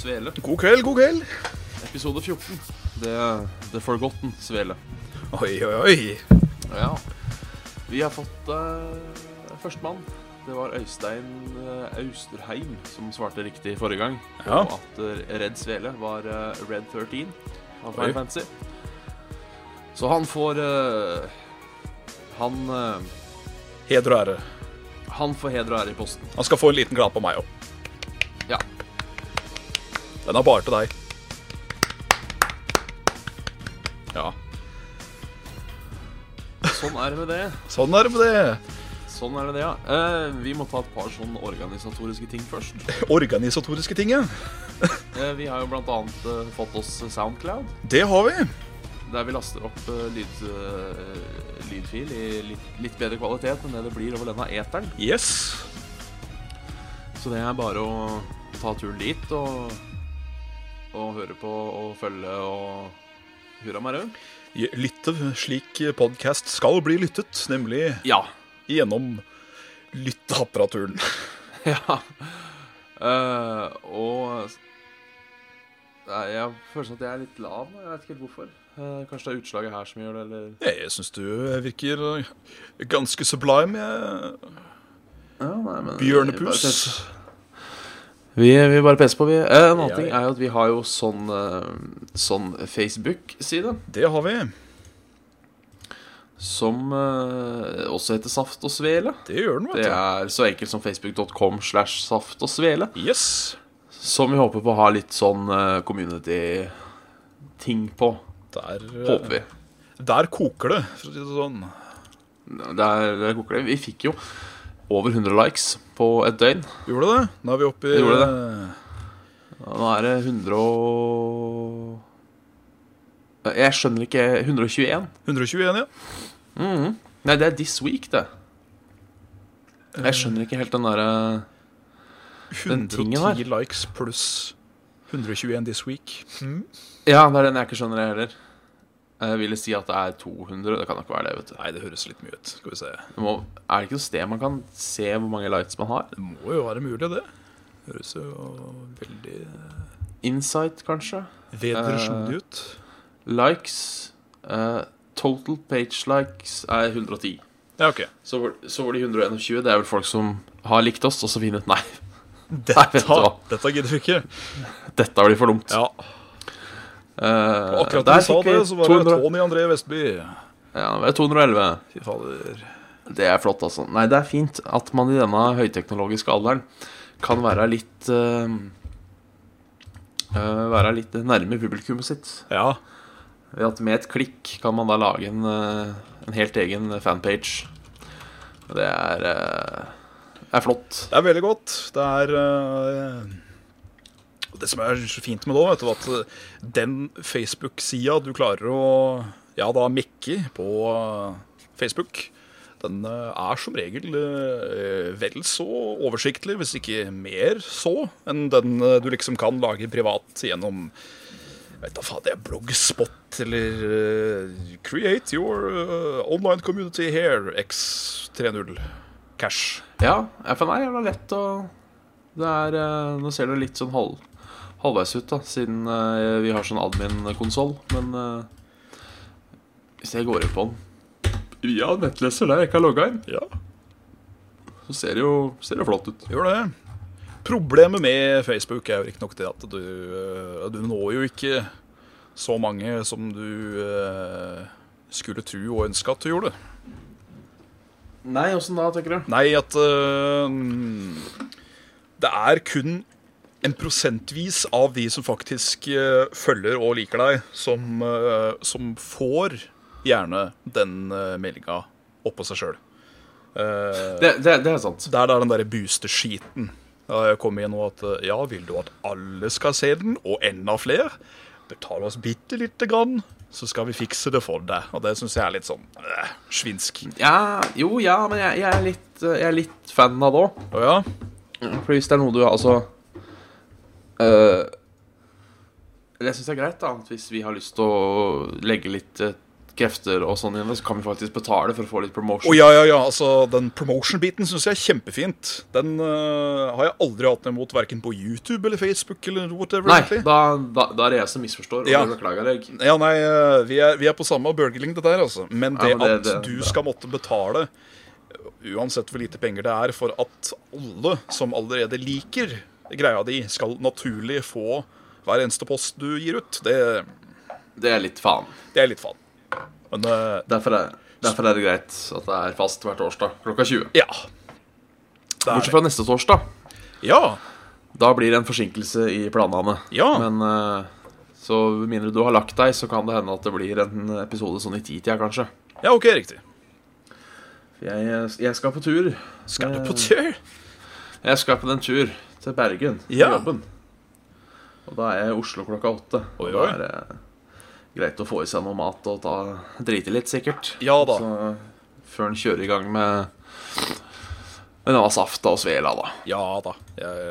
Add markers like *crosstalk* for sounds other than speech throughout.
Svele, God kveld, god kveld. episode 14. Det, The Forgotten Svele. Oi, oi, oi. Ja. Vi har fått uh, førstemann. Det var Øystein eh, Austerheim som svarte riktig forrige gang. Ja. Og at eh, Red Svele var uh, Red 13 av. Final Fantasy. Så han får eh, Han eh, Heder og ære. Han får heder og ære i posten. Han skal få en liten glad på meg òg. Den er bare til deg. Ja. Sånn er det med det. Sånn er det med det. Sånn er det det, ja. Eh, vi må ta et par sånn organisatoriske ting først. *laughs* Organisatoriske ting, ja. *laughs* Eh, vi har jo blant annet eh, fått oss Soundcloud, Det har vi. der vi laster opp eh, lyd, eh, lydfil i litt, litt bedre kvalitet enn det det blir over denne eteren. Yes. Så det er bare å ta turen dit og, og høre på og følge og hurra meg rød. Lytte slik podkast skal bli lyttet, nemlig Ja. gjennom lytteapparaturen. *laughs* ja. Uh, og Nei, Jeg føler at jeg er litt lav. Jeg vet ikke helt hvorfor. Uh, kanskje det er utslaget her som gjør det, eller Jeg syns du virker ganske sublime. jeg. ja, nei, men, Bjørnepus. Vi, vi bare peser på, vi. Eh, en annen Ja, ting er jo at vi har jo sånn, eh, sånn Facebook-side Det har vi. som eh, også heter Saft og Svele. Det gjør den, vet du. Det er så enkelt som facebook.com slash saft og svele. Yes. Som vi håper på å ha litt sånn eh, community-ting på. Der, Håper vi. der koker det, for å si det sånn. Der, der koker det. Vi fikk jo over 100 likes på et døgn. Gjorde det? Nå er vi oppe i Det gjorde eh, Nå er det 100 og Jeg skjønner ikke 121. 121, ja. Mhm. Nei, det er this week, det. Jeg skjønner ikke helt den derre Den tingen 110 likes pluss 121 this week. Ja, det er den jeg ikke skjønner, jeg heller. Jeg ville si at det er 200. Det kan nok ikke være det. vet du Nei, det høres litt mye ut. Skal vi se. det må, Er det ikke noe sted man kan se hvor mange lights man har? Det må jo være mulig, det. Høres jo veldig eh, Insight, kanskje? vedersnodig ut. Likes eh, Total page likes er 110. Ja, OK. Så var, så var de 121. Det er vel folk som har likt oss, og så finner ut Nei, Dette, Nei, dette gidder vi ikke. dette blir for dumt. Ja, Og Akkurat da du sa det, så var det 200 Tony André Vestby. Ja, det var 211. Fy fader. Det er flott, altså. Nei, det er fint at man i denne høyteknologiske alderen kan være litt uh, uh, Være litt nærme publikummet sitt. Ja. Ved at med et klikk kan man da lage en, en helt egen fanpage. Det er, er flott. Det er veldig godt. Det er Det som er så fint med det, vet du, at den Facebook-sida du klarer å ja, da mekke på Facebook, den eh, er som regel eh, vel så oversiktlig, hvis ikke mer så, enn den eh, du liksom kan lage privat gjennom vet da faen, det er bloggspot eller Create your online community here, X30 cash. Ja, FNI er jævla lett å det er, Nå ser det litt sånn halv, halvveis ut, da, siden uh, vi har sånn admin-konsoll. Men uh, hvis jeg går inn på den via nettleser der jeg ikke har logga inn, Ja. så ser det jo, ser det flott ut. Gjør det. Problemet med Facebook er jo riktignok det at du, øh, du når jo ikke så mange som du skulle tro og ønske at du gjorde. Nei, åssen da, tenker du? Nei, at det er kun en prosentvis av de som faktisk øh, følger og liker deg, som, øh, som får gjerne den uh, meldinga oppå seg sjøl. Det, det, det er sant. Der det er den derre booster-skiten. Jeg kom inn og at eh, ja, vil du at alle skal se den, og enda flere? Betal oss bitte lite grann, så skal vi fikse det for deg. Og det syns jeg er litt sånn øh, svinsk. Ja, jo, ja, men jeg, jeg, er, litt, eh, jeg er litt fan av det òg. Oh, ja? For hvis det er noe du Altså øh, Jeg syns jeg er greit, da, hvis vi har lyst til å legge litt uh, krefter og sånn igjen, så kan vi faktisk betale for å få litt promotion. Oh, ja, ja, ja, altså Den promotion-biten syns jeg er kjempefint. Den uh, har jeg aldri hatt noe imot, verken på YouTube eller Facebook eller whatever. Nei, egentlig. da, da, er det jeg som misforstår, og Ja. det beklager jeg. Ja, nei, vi er, vi er på samme bølgelengde der, altså. Men det, Ja, men det- at det- du bra. skal måtte betale, uansett hvor lite penger det er, for at alle som allerede liker greia di, skal naturlig få hver eneste post du gir ut, det, Det er litt faen. det er litt faen. Men øh, Derfor er, derfor er det greit at det er fast hver torsdag klokka 20. ja. Bortsett fra neste torsdag. Ja. Da blir det en forsinkelse i planene. Ja. Men eh, så mindre du har lagt deg, så kan det hende at det blir en episode sånn i titida, kanskje. ja, OK, riktig. Jeg, jeg skal på tur. Skal du Eh, på tur? Jeg skal på den tur til Bergen på Ja. jobben. Og da er jeg i Oslo klokka åtte. Og Oi, da er det greit å få i seg noe mat og ta, drite litt, sikkert. Ja da. Så før en kjører i gang med med denne safta og svela, da. Ja da. Jeg,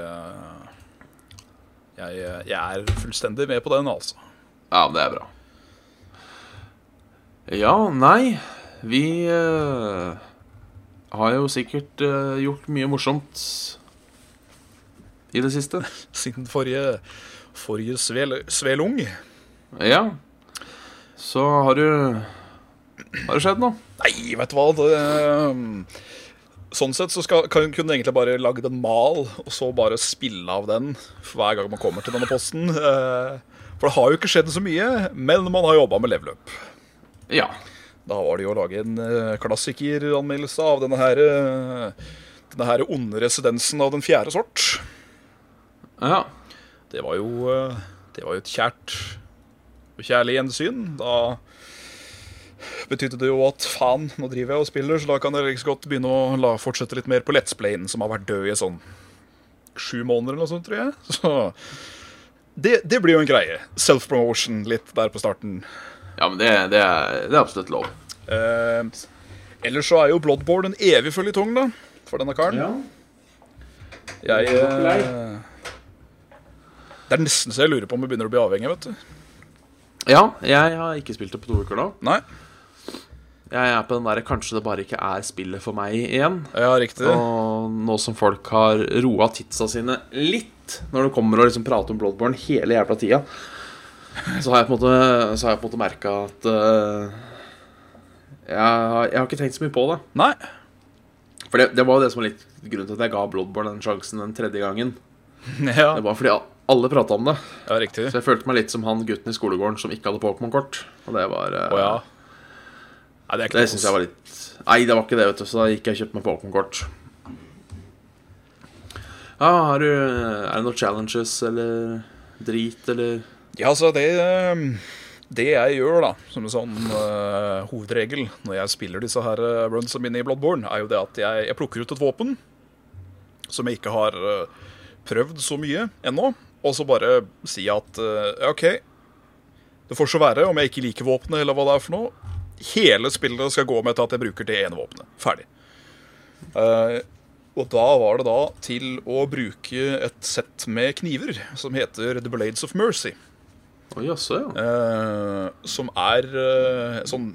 jeg, jeg er fullstendig med på den, altså. Ja, det er bra. Ja, nei Vi uh, har jo sikkert uh, gjort mye morsomt i det siste. *laughs* Siden forrige, forrige svel, svelung. Ja. Så har du Har det skjedd noe? Nei, vet du hva det, um, Sånn sett så skal, kan, kunne du egentlig bare lagd en mal, og så bare spille av den hver gang man kommer til denne posten. Eh, For det har jo ikke skjedd så mye, men man har jobba med level up. Ja. Da var det jo å lage en eh, klassikeranmeldelse av denne her, eh, denne her onde residensen av den fjerde sort. Ja. Det var jo, eh, det var jo et kjært og kjærlig gjensyn. Da betydde det jo at faen, nå driver jeg og spiller, så da kan jeg like godt begynne å la fortsette litt mer på Let's Playen, som har vært død i sånn sju måneder eller noe sånt, tror jeg. *laughs* Så det, det blir jo en greie. Self-promotion litt der på starten. ja, men det, det, er, det er absolutt lov. Eh, ellers så er jo Bloodborne en evig føljetong, da, for denne karen. Jeg nok lei. eh, Det er nesten så jeg lurer på om vi begynner å bli avhengig, vet du. Ja, jeg har ikke spilt det på to uker nå. Nei. Jeg er på den der kanskje det bare ikke er spillet for meg igjen. Ja, riktig. Og nå som folk har roa tidsa sine litt når det kommer og liksom prater om Bloodborne hele jævla tida, så har jeg på en måte, så har jeg på en måte merka at eh, jeg, har- jeg har ikke tenkt så mye på det. Nei. For det, det var jo det som var litt grunnen til at jeg ga Bloodborne den sjansen den tredje gangen. *laughs* Ja, Det var fordi a- alle prata om det. ja riktig. Så jeg følte meg litt som han gutten i skolegården som ikke hadde Pokémon-kort. Og det var eh, Å ja. Nei, det Det syns jeg var litt Nei, det var ikke det, vet du. Så da gikk jeg og kjøpte meg Pokémon-kort. Ja, har du Er det noen challenges eller drit, eller Ja, altså, det ehm, Det jeg gjør, da, som en sånn uh, hovedregel når jeg spiller disse her uh, runsa mine i Bloodborne, er jo det at jeg, jeg plukker ut et våpen som jeg ikke har uh, prøvd så mye ennå, og så bare si at eh, ja, OK, det får så være om jeg ikke liker våpenet, eller hva det er for noe. Hele spillet skal gå med til at jeg bruker det ene våpenet. Ferdig. Uh, og da var det da til å bruke et sett med kniver som heter The Blades of Mercy. Oh, jaså, ja. Uh, som er uh, sånn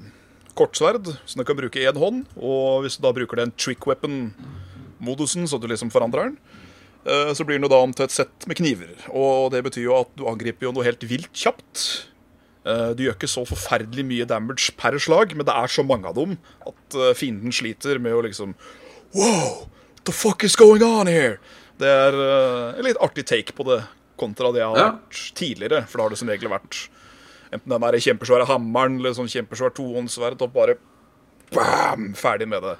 kortsverd som du kan bruke i én hånd. Og hvis du da bruker den trick weapon-modusen, så du liksom forandrer den, så blir den jo da om til et sett med kniver. Og det betyr jo at du angriper jo noe helt vilt kjapt. Eh, Du gjør ikke så forferdelig mye damage per slag, men det er så mange av dem at eh, fienden sliter med å liksom Wow! What the fuck is going on here? Det er eh, en litt artig take på det, kontra det jeg har Ja. vært tidligere. For da har det som regel vært enten den der kjempesvære hammeren eller sånn kjempesvær tohåndssverd og bare bam, ferdig med det.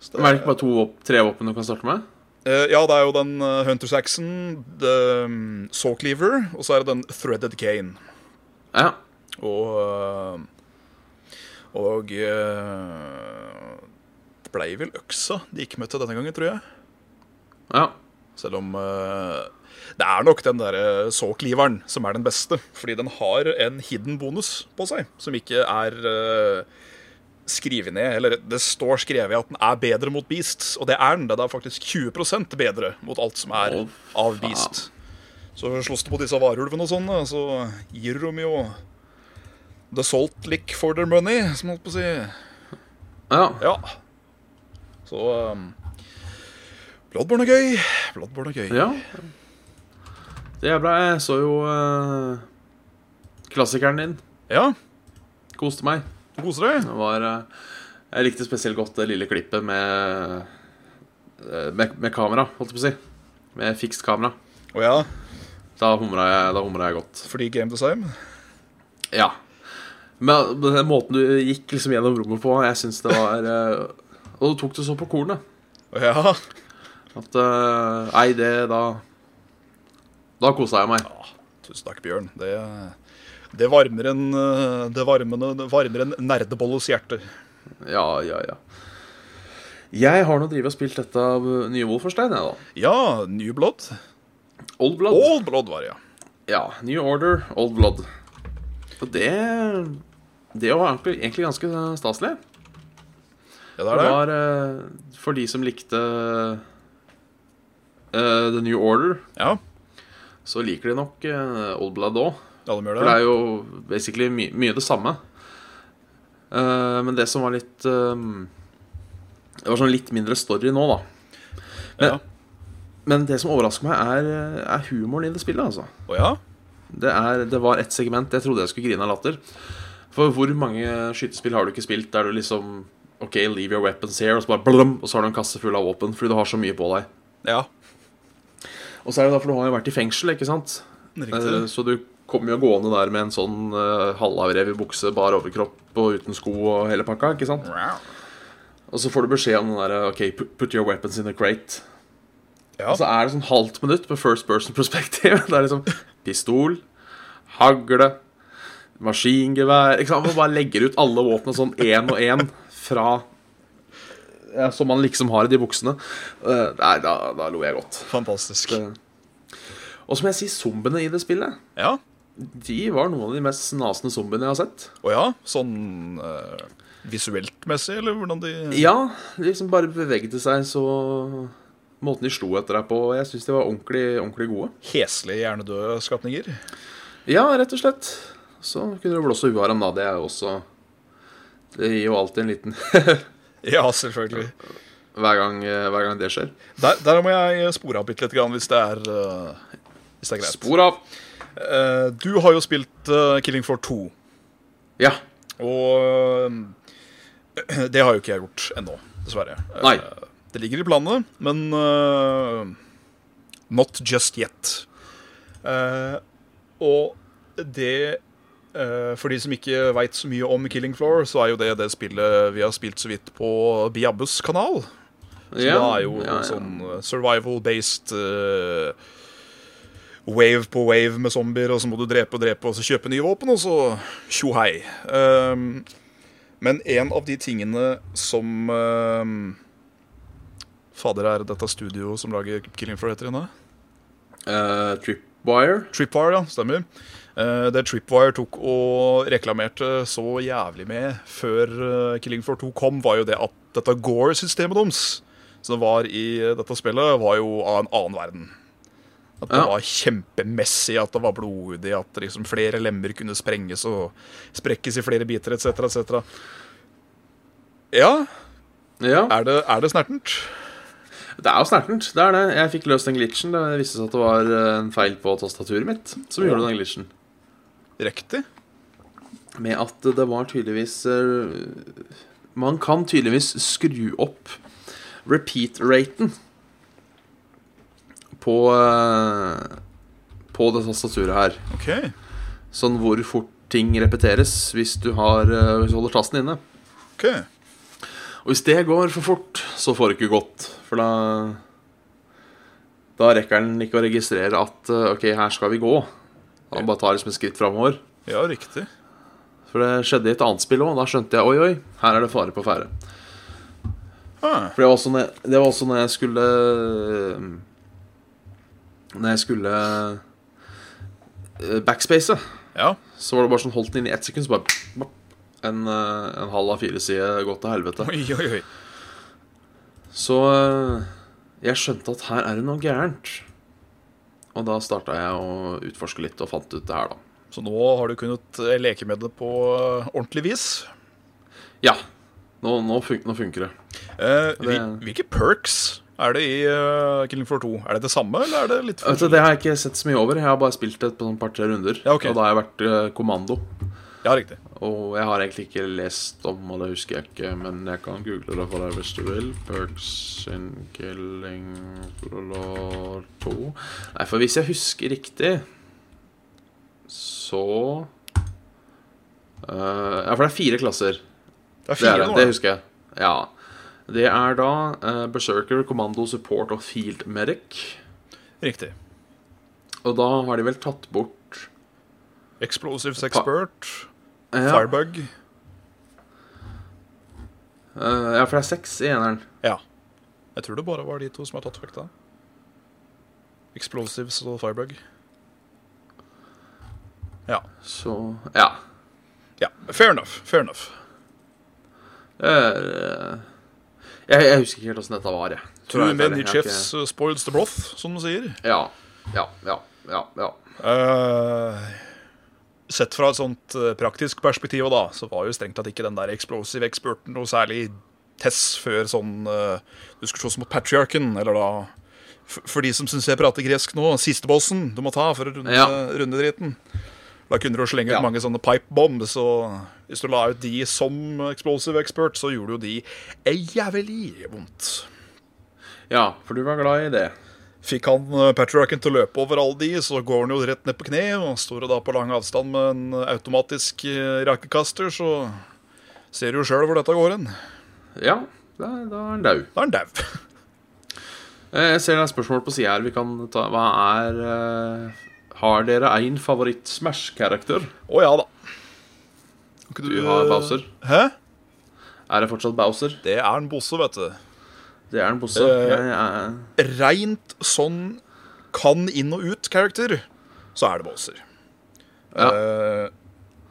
Så det er det ikke bare to, tre våpen du kan starte med? Eh, ja, det er jo den uh, Hunters Axon, the um, Saw Cleaver, og så er det den Threaded Cane. Ja. Og eh, Og eh, det blei vel øksa de gikk med til denne gangen, tror jeg. Ja. Selv om eh, det er nok den der såkliveren som er den beste. Fordi den har en hidden bonus på seg, som ikke er uh, skrevet ned. Eller det står skrevet at den er bedre mot beasts, og det er den. Det er faktisk 20% bedre mot alt som er oh, av beast. Så slåss du på disse varulvene og sånn, så gir de jo The Salt Lick for their money, som holdt på å si. Ja. Ja. Så um, Bloodborne er gøy. Bloodborne er gøy. ja. Det er bra. Jeg så jo uh, klassikeren din. Ja, Koste meg. Du koser deg? Det var eh, Jeg likte spesielt godt det lille klippet med eh, med, med kamera, holdt jeg på å si. Med fikst kamera. Å ja, Da humra jeg, jeg godt. fordi game design? Ja. Men den måten du gikk liksom gjennom rommet på, jeg syns det var eh, Og du tok det så på kornet. Å ja. At Nei, det da Da kosa jeg meg. Tusen takk, Bjørn. Det, det varmer en uh, Det varmer, det varmer en nerdebolles hjerte. Ja, ja, ja. Jeg har nå drevet og spilt dette av nye Wolferstein, jeg, da. Ja, New Blood. Old Blood. Old Blood var det, ja. Ja. New Order, Old Blood. Og det Det var egentlig, ganske staselig. Ja, det er det. var eh, for de som likte uh, The New Order, Ja, så liker de nok eh, Old Blood òg. Ja de gjør For det det. er jo basically my mye det samme. Uh, men det som var litt eh, Det var sånn litt mindre story nå, da. Men, Ja. men det som overrasker meg, er, er humoren i det spillet. altså Oh, ja? det, er, det var ett segment jeg trodde jeg skulle grine av latter. For hvor mange skytespill har du ikke spilt der du liksom OK, leave your weapons here, og så bare blum, og så har du en kasse full av våpen fordi du har så mye på deg. Ja, Og så er det derfor du har jo vært i fengsel, ikke sant? riktig. Eh, Så du kommer jo gående der med en sånn uh, i bukse, bar overkropp og uten sko og hele pakka, ikke sant? Og så får du beskjed om den der OK, put, your weapons in a crate. Ja. Og så er det sånn halvt minutt med first person perspective. *laughs* Det er liksom pistol, hagle, maskingevær ikke sant? Man bare legger ut alle våpnene sånn én og én fra ja, Som man liksom har i de buksene. Uh, nei, da, da lo jeg godt. Fantastisk. Det- Og så må jeg si zombiene i det spillet. Ja. De var noen av de mest nasende zombiene jeg har sett. Å ja? Sånn eh, visuelt messig, eller hvordan de Ja, de liksom bare bevegde seg så Måten de slo etter deg på. Jeg syns de var ordentlig, ordentlig gode. Heslige, hjernedøde skapninger? Ja, rett og slett. Så kunne du blåse huet av dem, da. Det er jo også Det gir jo alltid en liten *laughs* Ja, selvfølgelig. hver, gang, eh, hver gang det skjer. Der, der må jeg spore av bitte litt, grann, hvis det er, uh, hvis det er greit. Spor av. Eh, du har jo spilt uh, Killing Floor 2, Ja. og uh, *clears throat* det har jo ikke jeg gjort ennå, dessverre. Nei. det ligger i planene, men not just yet. Og det For de som ikke veit så mye om Killing Floor, så er jo det det spillet vi har spilt så vidt på Biabbes kanal. Så ja. det er jo ja, ja. sånn survival-based eh, wave på wave med zombier, og så må du drepe og drepe, og så kjøpe nye våpen, og så tjo hei. Um, men en av de tingene som um, Fader, er dette studioet som lager Killing Floor igjen? da? Eh, Tripwire. Tripwire, ja. Stemmer. Uh, det Tripwire tok og reklamerte så jævlig med før eh, Killing Floor 2 kom, var jo det at dette Gore-systemet deres, som var i eh, dette spillet, var jo av en annen verden. At det Ja. var kjempemessig, at det var blodig, at liksom flere lemmer kunne sprenges og sprekkes i flere biter, etc., etc. Ja, Ja. er det, er det snertent? Det er jo snertent. Det er det. Jeg fikk løst den glitchen. Det viste seg at det var eh, en feil på tastaturet mitt som Ja. gjorde den glitchen. Riktig. Med at det var tydeligvis eh, Man kan tydeligvis skru opp repeat-raten på eh, På det tastaturet her. OK. Sånn hvor fort ting repeteres hvis du, har, eh, hvis du holder tasten inne. ok Og hvis det går for fort, så får du ikke gått. For da Da rekker den ikke å registrere at eh, OK, her skal vi gå. Han bare tar liksom et skritt framover. Ja, riktig. For det skjedde i et annet spill òg. Da skjønte jeg oi, oi, her er det fare på ferde. Ah, For det var også når, det var også når jeg skulle Når jeg skulle eh, backspace, ja. så var det bare sånn holdt den inn i ett sekund, så bare en, eh, en halv av fire side gått til helvete. Oi, oi, oi. Så eh, jeg skjønte at her er det noe gærent. Og da starta jeg å utforske litt og fant ut det her, da. Så nå har du kunnet leke med det på ordentlig vis. Ja. Nå, nå, fun nå funker det. Eh, Det- hvil- Hvilke perks er det i uh, Killing Floor 2? Er det det samme, eller er det litt Vet du, det har jeg ikke sett så mye over. Jeg har bare spilt det på sånn par-tre runder. Ja, ok. Og da har jeg vært eh, kommando. Ja, riktig. Og jeg har egentlig ikke lest om, og det husker jeg ikke, men jeg kan google det for deg hvis du vil. Perks in Killing Floor 2 Nei, for hvis jeg husker riktig, så uh, Ja, for det er fire klasser. Det er Det, fire er det, det husker jeg. Ja. Det er da eh, Berserker, Commando, Support og Field Medic. Riktig. Og da har de vel tatt bort Explosives Expert, ja, Firebug. Uh, ja, for det er seks i eneren. Ja. Jeg tror det bare var de to som har tatt vekk da. Explosives og Firebug. Ja. Så ja. ja. Fair enough. Fair enough. Eh, jeg, jeg husker ikke helt åssen dette var, jeg. Tror jeg many jeg ikke- uh, spoils the broth, som de sier. Ja. Ja, ja, ja. ja. Uh, sett fra et sånt eh, praktisk perspektiv, da, så var jo strengt tatt ikke den der explosive experten noe særlig tess før sånn uh, Du skulle slåss mot patriarken, eller da For de som syns jeg prater gresk nå, siste bossen du må ta for å runde, Ja. runde driten. Da kunne du slenge ut Ja. mange sånne pipe bombs, og hvis du la ut de som explosive expert, så gjorde jo de jævlig vondt. ja, for du var glad i det. Fikk han eh, Patriarchen til å løpe over alle de, så går han jo rett ned på kne. Og står da på lang avstand med en automatisk eh, rakekaster, så ser du jo sjøl hvor dette går hen. Ja, da, da er han daud. Da er han dau. Eh, Jeg ser det er spørsmål på sida her. Vi kan ta Hva er Har dere én favoritt-Smash-karakter? Å ja da. Ikke Du har Bowser. Hæ? Er det fortsatt Bowser? Det er en bosse, vet du. Det er en bosse. Eh, Jeg Reint sånn kan inn og ut-karakter, så er det Bowser. Ja. Eh,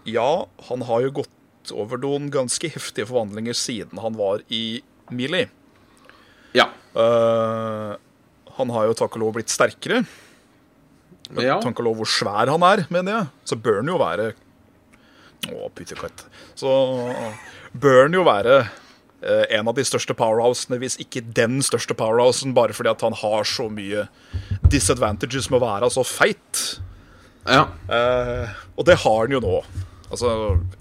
ja, han har jo gått over noen ganske heftige forvandlinger siden han var i Melee. ja. Eh, han har jo takk og lov blitt sterkere. Ja. Takk og lov hvor svær han er, mener jeg, så bør han jo være Å, pyttekatt. Så bør han jo være eh, en av de største powerhousene, hvis ikke den største powerhousen, bare fordi at han har så mye disadvantages med å være så feit. ja. Eh, og det har han jo nå. Altså,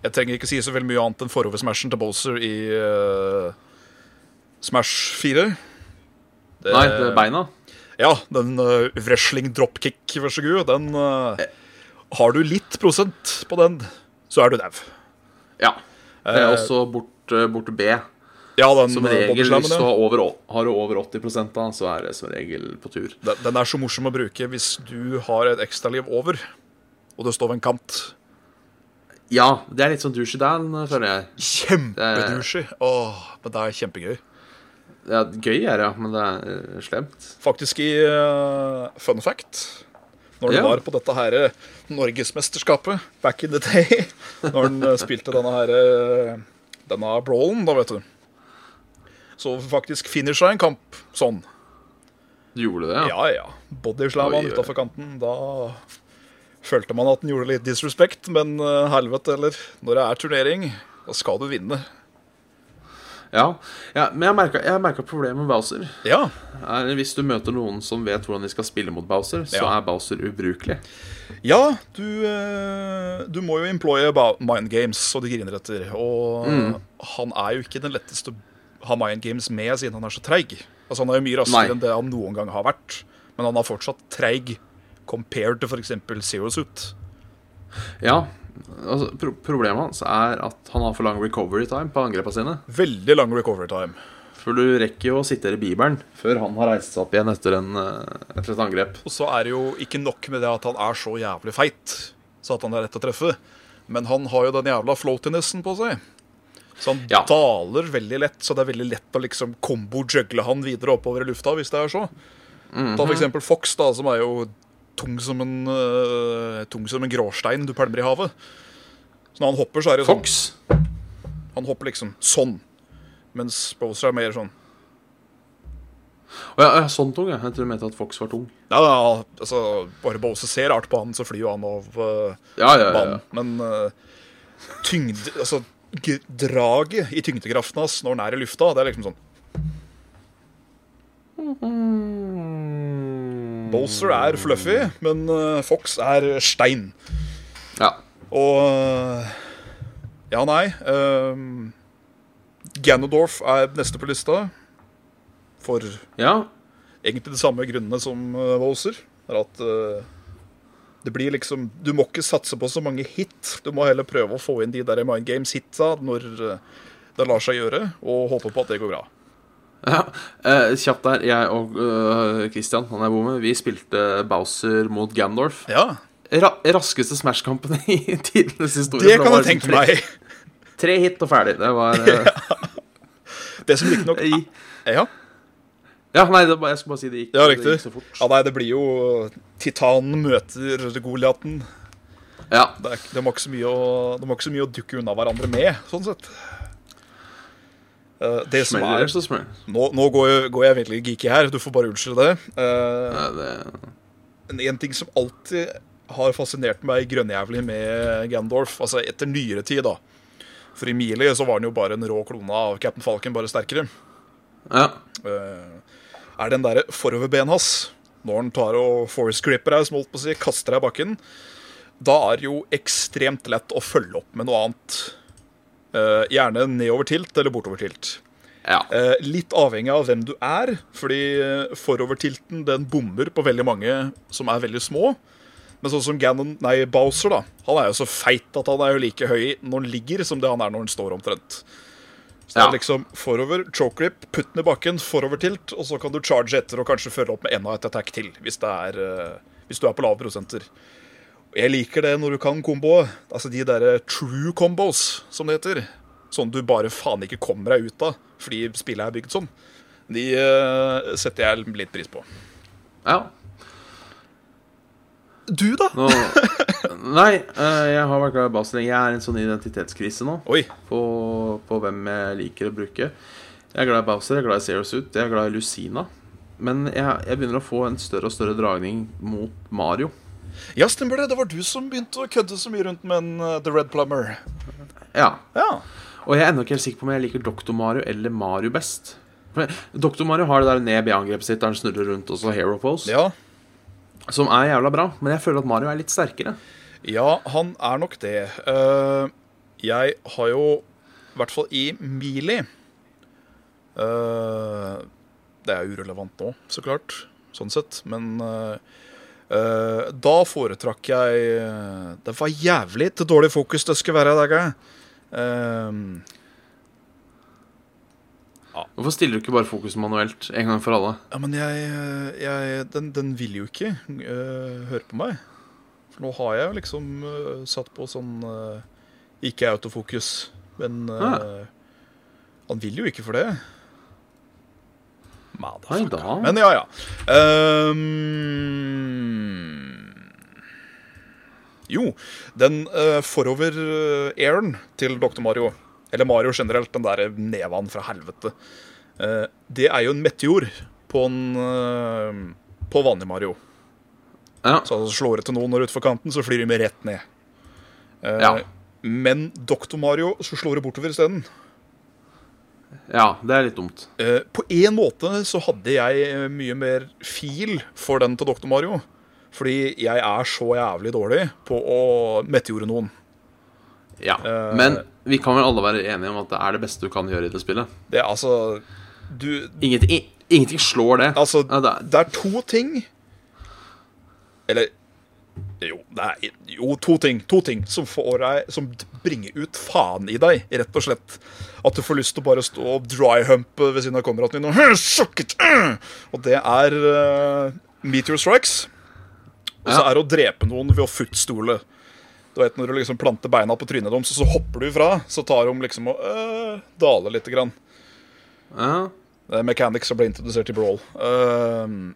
Jeg trenger ikke si så veldig mye annet enn foroversmashen til Bowser i eh, Smash 4. Det- Nei, det er beina. Ja, den uh, wrestling dropkick, vær så god, den uh, Har du litt prosent på den, så er du dau. Ja. Det er Eh, også bort, eh, bort B. Ja, den Som eh, regel, hvis du har, over, har du over 80 da, så er det som regel på tur. Den, den er så morsom å bruke hvis du har et ekstraliv over, og du står ved en kant. Ja, det er litt sånn douche Dan, føler jeg. Kjempedouche. Åh, men det er kjempegøy. Ja, gøy er det, ja, men det er eh, slemt. Faktisk i uh, fun fact Når det Ja. var på dette her eh, Norgesmesterskapet back in the day *laughs* Når han eh, spilte denne her eh, Denne brawlen, da, vet du. Så faktisk finisha en kamp sånn. Gjorde det, ja? Ja, ja. Bodyslam han utafor kanten. Da følte man at den gjorde litt disrespect, men helvete eller Når det er turnering, da skal du vinne. Ja, ja men jeg jeg merka problemet med Bowser. Ja. Hvis du møter noen som vet hvordan de skal spille mot Bowser, så Ja. er Bowser ubrukelig. Ja, du, eh, du må jo employe mind games, og de griner etter. Og Mm. han er jo ikke den letteste å ha mind games med, siden han er så treig. Altså, han er jo mye raskere Nei. enn det han noen gang har vært. Men han er fortsatt treig compared til f.eks. Zero Suit. Ja, altså pro Problemet hans er at han har for lang recovery time på angrepene sine. Veldig lang recovery time. For du rekker jo å sitte i bibelen før han har reist seg opp igjen etter, en, eh, etter et angrep. Og så er det jo ikke nok med det at han er så jævlig feit, så at han er rett å treffe. Men han har jo den jævla floatinessen på seg. Så han Ja. daler veldig lett, så det er veldig lett å liksom kombo-jugle han videre oppover i lufta, hvis det er så. Mhm. Ta for eksempel Fox, da, som er jo tung som en, uh, tung som en gråstein du pælmer i havet. Så når han hopper, så er det sånn. Fox. Han hopper liksom sånn. Mens Bowser er mer sånn. Å ja, sånn tung, ja. Jeg tror du mente at Fox var tung. Ja, ja, altså, Bare Bowser ser rart på han, så flyr jo han av uh, Ja, ja, ja. banen. Men uh, tyngde Altså, draget i tyngdekraften hans når han er i lufta, det er liksom sånn Bowser er fluffy, men uh, Fox er stein. ja. Og uh, Ja, nei. Um, Ganondorf er neste på lista. For ja. egentlig de samme grunnene som Bowser. Er at uh, det blir liksom Du må ikke satse på så mange hit. Du må heller prøve å få inn de der Mind Games-hitta når det lar seg gjøre, og håpe på at det går bra. Ja, eh, Kjapt der. Jeg og øh, Christian, han jeg bor med, vi spilte Bowser mot Gandorf. Ja, Ra raskeste Smash-kampen *laughs* i tidenes historie. det kan du tenke tre, meg. Tre hit og ferdig. Det var *laughs* øh, Det som riktignok Ja, Ja, nei, det, jeg skulle bare si det gikk, Ja, det gikk så fort. ja, nei, det blir jo Titanen møter Goliaten. Ja, Det, er- det, må ikke så mye å, de har ikke så mye å dukke unna hverandre med, sånn sett. Eh, det som er så smeller Nå, nå går, jeg, går jeg veldig geeky her, du får bare unnskylde det. Eh, Nei, det. En ting som alltid har fascinert meg grønnjævlig med Gandorf, altså etter nyere tid, da For i Mili så var han jo bare en rå klone av Captain Falcon, bare sterkere. Ja. Eh, er den derre foroverbenet hans, når han tar og force gripper deg, som holdt på å si, kaster deg i bakken, da er det jo ekstremt lett å følge opp med noe annet. Eh, gjerne nedover-tilt eller bortover-tilt. ja. Eh, litt avhengig av hvem du er, fordi eh, forovertilten den bommer på veldig mange som er veldig små. Men sånn som Ganon, nei, Bowser, da. Han er jo så feit at han er jo like høy når han ligger, som det han er når han står omtrent. Så det Ja. er liksom forover, choke grip, putt den i bakken, forovertilt, og så kan du charge etter og kanskje følge opp med enda et attack til, hvis, det er, hvis du er på lave prosenter. Og jeg liker det når du kan kombo. Altså de derre true combos, som det heter. Sånn du bare faen ikke kommer deg ut av fordi spillet er bygd sånn. De uh, setter jeg litt pris på. ja. Du, da? Nå, nei, øh, jeg har vært glad i Bowser lenge. Jeg er i en sånn identitetskrise nå. Oi. På, på hvem jeg liker å bruke. Jeg er glad i Bowser, jeg er glad i Zero Suit, jeg er glad i Lucina. Men jeg, jeg begynner å få en større og større dragning mot Mario. Ja, stemmer det. Det var du som begynte å kødde så mye rundt med en uh, The Red Plumber. Ja, Ja. Og jeg er ennå ikke helt sikker på om jeg liker Doktor Mario eller Mario best. Doktor Dr. Mario har det der ned B-angrepet sitt der han snurrer rundt og så hero pose, ja. som er jævla bra. Men jeg føler at Mario er litt sterkere. Ja, han er nok det. Uh, jeg har jo, i hvert fall i Mili uh, Det er urelevant nå, så klart, sånn sett. Men eh, da foretrakk jeg Det var jævlig til dårlig fokus det skulle være i dag. Eh, Hvorfor stiller du ikke bare fokus manuelt en gang for alle? ja, men jeg, jeg den, den vil jo ikke uh, høre på meg. For nå har jeg jo liksom uh, satt på sånn uh, Ikke autofokus, men ja. Han vil jo ikke for det. Nei Motherfucker. da. Men ja, ja. Ehm, jo, den uh, forover-airen til Dr. Mario, eller Mario generelt, den der nevaen fra helvete, uh, det er jo en meteor på en uh, På vanlig Mario. Ja. Så altså, slår det til noen når utfor kanten, så flyr de med rett ned. Uh, Ja. Men Dr. Mario så slår det bortover isteden. ja, det er litt dumt. Eh, på en måte så hadde jeg eh, mye mer fil for den til Dr. Mario. Fordi jeg er så jævlig dårlig på å meteore noen. Ja. uh, Men vi kan vel alle være enige om at det er det beste du kan gjøre i det spillet. Det er altså Du Ingenting, ingenting slår det. Altså, det er, to ting Eller jo, det er jo to ting To ting som får deg Som bringer ut faen i deg, rett og slett. At du får lyst til å bare stå og dryhumpe ved siden av kameraten din og «Hm, suck it, øh!» Og det er uh, Meteor Strikes. Og så er det å drepe noen ved å futtstole. Du vet Når du liksom planter beina på trynet deres, så, så hopper du ifra, så tar de liksom og øh, daler lite grann. ja. Det er mechanics som ble introdusert i Brawl. Uh,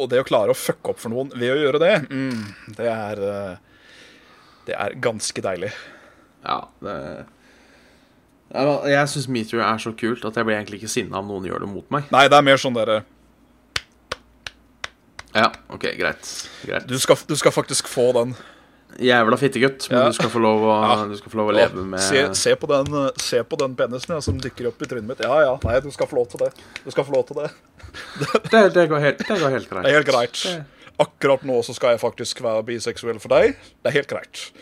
og det å klare å fucke opp for noen ved å gjøre det, mm, det er eh, Det er ganske deilig. ja det Jeg syns Meteor er så kult at jeg blir egentlig ikke sinna om noen gjør det mot meg. Nei, det er mer sånn derre Ja, ok, greit. greit. Du skal, du skal faktisk få den. Jævla fittegutt, men Ja. du, skal få lov å, Ja. få lov å leve med se, se på den, se på den penisen ja, som dykker opp i trynet mitt. Ja, ja, nei, du skal få lov til det. Du skal få lov til det. *laughs* det, det, går helt, det går helt greit. Det er helt greit. Akkurat nå så skal jeg faktisk være biseksuell for deg. Det er helt greit.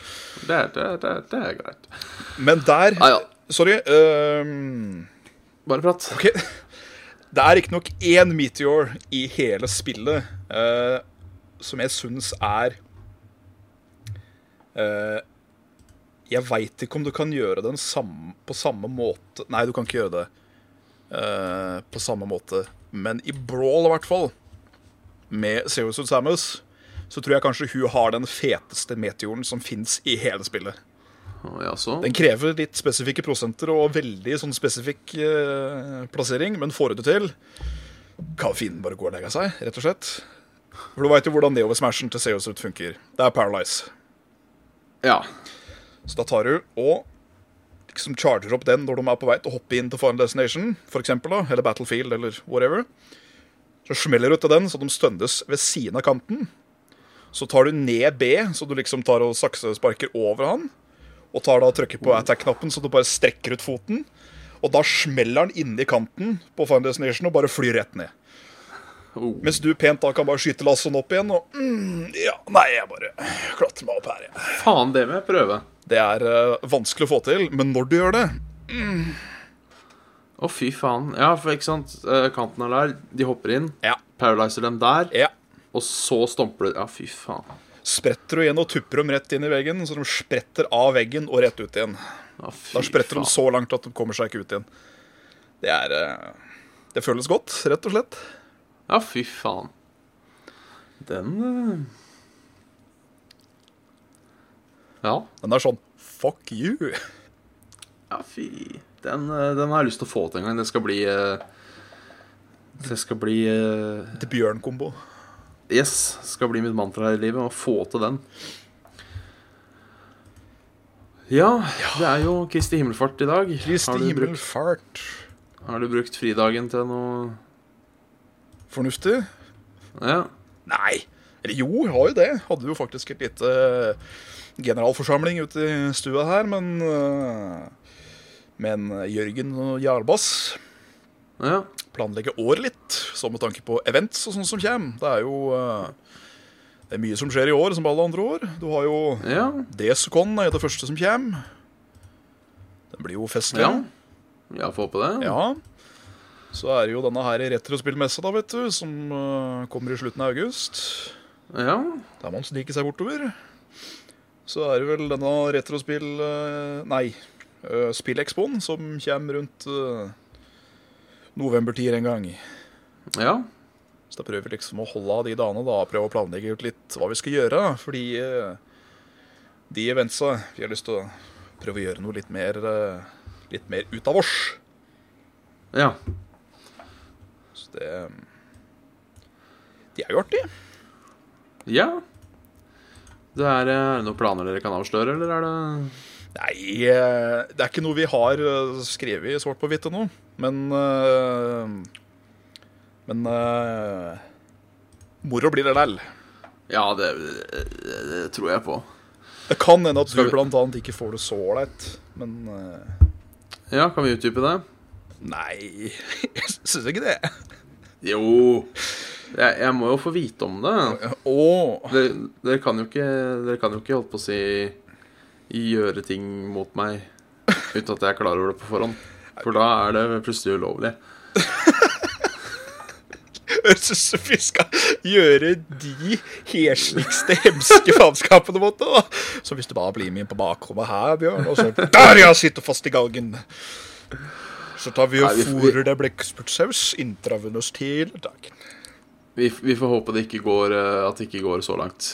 det, det, er greit. Men der Ah, ja. Sorry. Um, Bare prat. Okay. *laughs* Det er riktignok én meteor i hele spillet eh, som jeg syns er eh, Jeg veit ikke om du kan gjøre den samme, på samme måte Nei, du kan ikke gjøre det eh, på samme måte. Men i Brawl, i hvert fall, med Zero Suit Samus, så tror jeg kanskje hun har den feteste meteoren som fins i hele spillet. Ja? Den krever litt spesifikke prosenter og veldig sånn spesifikk eh, plassering, men får du det til, kan fienden bare gå og legge seg, rett og slett. For du veit jo hvordan nedover smashen til Seos ut funker. Det er paralyze. Ja. Så da tar du og liksom charger opp den når de er på vei til å hoppe inn til Final Destination, for eksempel, da, eller Battlefield, eller whatever. Så smeller du til den, så de stønnes ved siden av kanten. Så tar du ned B, så du liksom tar og saksesparker over han. Og tar da trykker på attack-knappen, så du bare strekker ut foten. Og da smeller han inni kanten på Final Destination og bare flyr rett ned. Oh. Mens du pent da kan bare skyte lassoen opp igjen og mm, Ja, nei, jeg bare klatrer meg opp her, jeg. Faen, det må jeg prøve. Det er uh, vanskelig å få til, men når du gjør det Å, fy faen. Ja, for ikke sant, eh, kanten er der, de hopper inn, Ja. paralyzer dem der, ja. og så stomper du Ja, fy faen. Spretter du igjen og tupper dem rett inn i veggen, så de spretter av veggen og rett ut igjen. Ja, Da spretter faen. de så langt at de kommer seg ikke ut igjen. Det er eh, Det føles godt, rett og slett. Ja, fy faen. Den uh... Ja. Den er sånn fuck you. Ja, fy. Den, eh, den har jeg lyst til å få til en gang. Det skal bli eh, Det skal bli Det bjørn-kombo. Yes. Skal bli mitt mantra i livet. Å få til den. Ja, det er jo Kristi himmelfart i dag. Kristi himmelfart. har du brukt fridagen til noe Fornuftig? Ja. Nei. Eller jo, jeg har jo det. Hadde jo faktisk et lite eh, generalforsamling ute i stua her, men eh, Men Jørgen og Jarbass ja. planlegger året litt, så med tanke på events og sånt som kommer. Det er jo eh, Det er mye som skjer i år, som alle andre år. Du har jo Ja. DSCON er det første som kommer. Den blir jo festlig. Ja. Ja, få på det. Ja. Så er det jo denne her retrospillmessa, da, vet du, som uh, kommer i slutten av august. Ja. Der man sniker seg bortover. Så er det vel denne retrospill... Uh, nei, uh, Spillexpoen som kommer rundt uh, novembertid en gang. Ja. Så da prøver vi liksom å holde av de dagene, da, prøve å planlegge ut litt hva vi skal gjøre. Fordi eh, de eventsa Vi har lyst til å prøve å gjøre noe litt mer, eh, litt mer ut av oss. Ja. Det De er jo artige. Ja. Det er, eh, er det noen planer dere kan avsløre, eller er det Nei, eh, det er ikke noe vi har eh, skrevet i svart på hvitt ennå. Men eh, Men eh, moro blir det lell. Ja, det, det, det tror jeg på. Det kan hende at du vi- blant annet ikke får det så ålreit, men eh, Ja, kan vi utdype det? Nei, *laughs* jeg syns ikke det. Jo. Jeg, jeg må jo få vite om det. Oh. Dere, dere kan jo ikke Dere kan jo ikke holdt på å si gjøre ting mot meg uten at jeg er klar over det på forhånd. For da er det plutselig ulovlig. Høres ut som vi skal gjøre de hesligste, hemske faenskapene mot da. Så hvis du bare blir med inn på bakrommet her, Bjørn, og så Der, ja! Sitter fast i galgen. Så tar vi og Nei, vi- fôrer det blekksprutsaus intravenøst hele dagen. Vi, vi får håpe det ikke går, eh, at det ikke går så langt.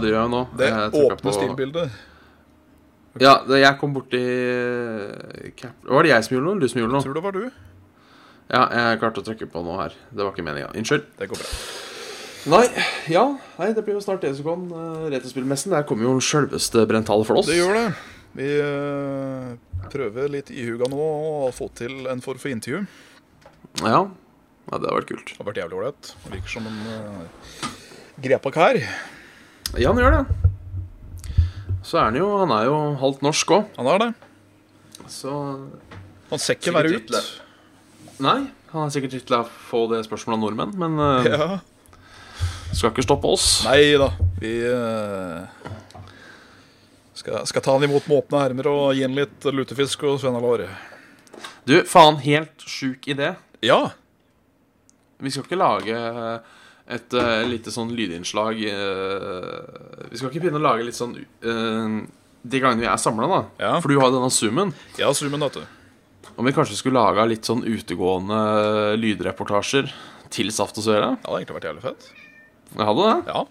Hva gjør jeg nå? Det Jeg åpne på- Okay. Ja, det, jeg kom borti cap... Var det jeg som gjorde noe, eller du som gjorde noe? Tror det var du. Ja, jeg klarte å trykke på noe her. Det var ikke meninga. Unnskyld. Det går bra. Nei, ja. Nei, det blir jo snart Esikon. Uh, Retrospillmessen. Der kommer jo sjølveste Brental for oss. Det gjør det. Vi eh, prøver litt ihuga nå å få til en form for intervju. Ja. ja, det har vært kult. Det har vært jævlig ålreit. Det Virker som en uh, grepa kar. Ja, han gjør det. Så er han jo Han er jo halvt norsk òg, Han er det. så Han ser ikke verre ut. Nei. Han er sikkert ikke til å få det spørsmålet av nordmenn, men uh, Ja. skal ikke stoppe oss. Nei da. Vi uh, skal, skal ta han imot med åpne ermer og gi han litt lutefisk og svennalår. Du, faen, helt sjuk idé. Ja. Vi skal ikke lage et uh, lite sånn lydinnslag uh, Vi skal ikke begynne å lage litt sånn uh, De gangene vi er samla, da. Ja. For du har denne zoomen. Ja, zoomen, vet. Om vi kanskje skulle laga litt sånn utegående lydreportasjer til Saft og Svele? Det hadde egentlig vært jævlig fett. Jeg hadde det. Ja.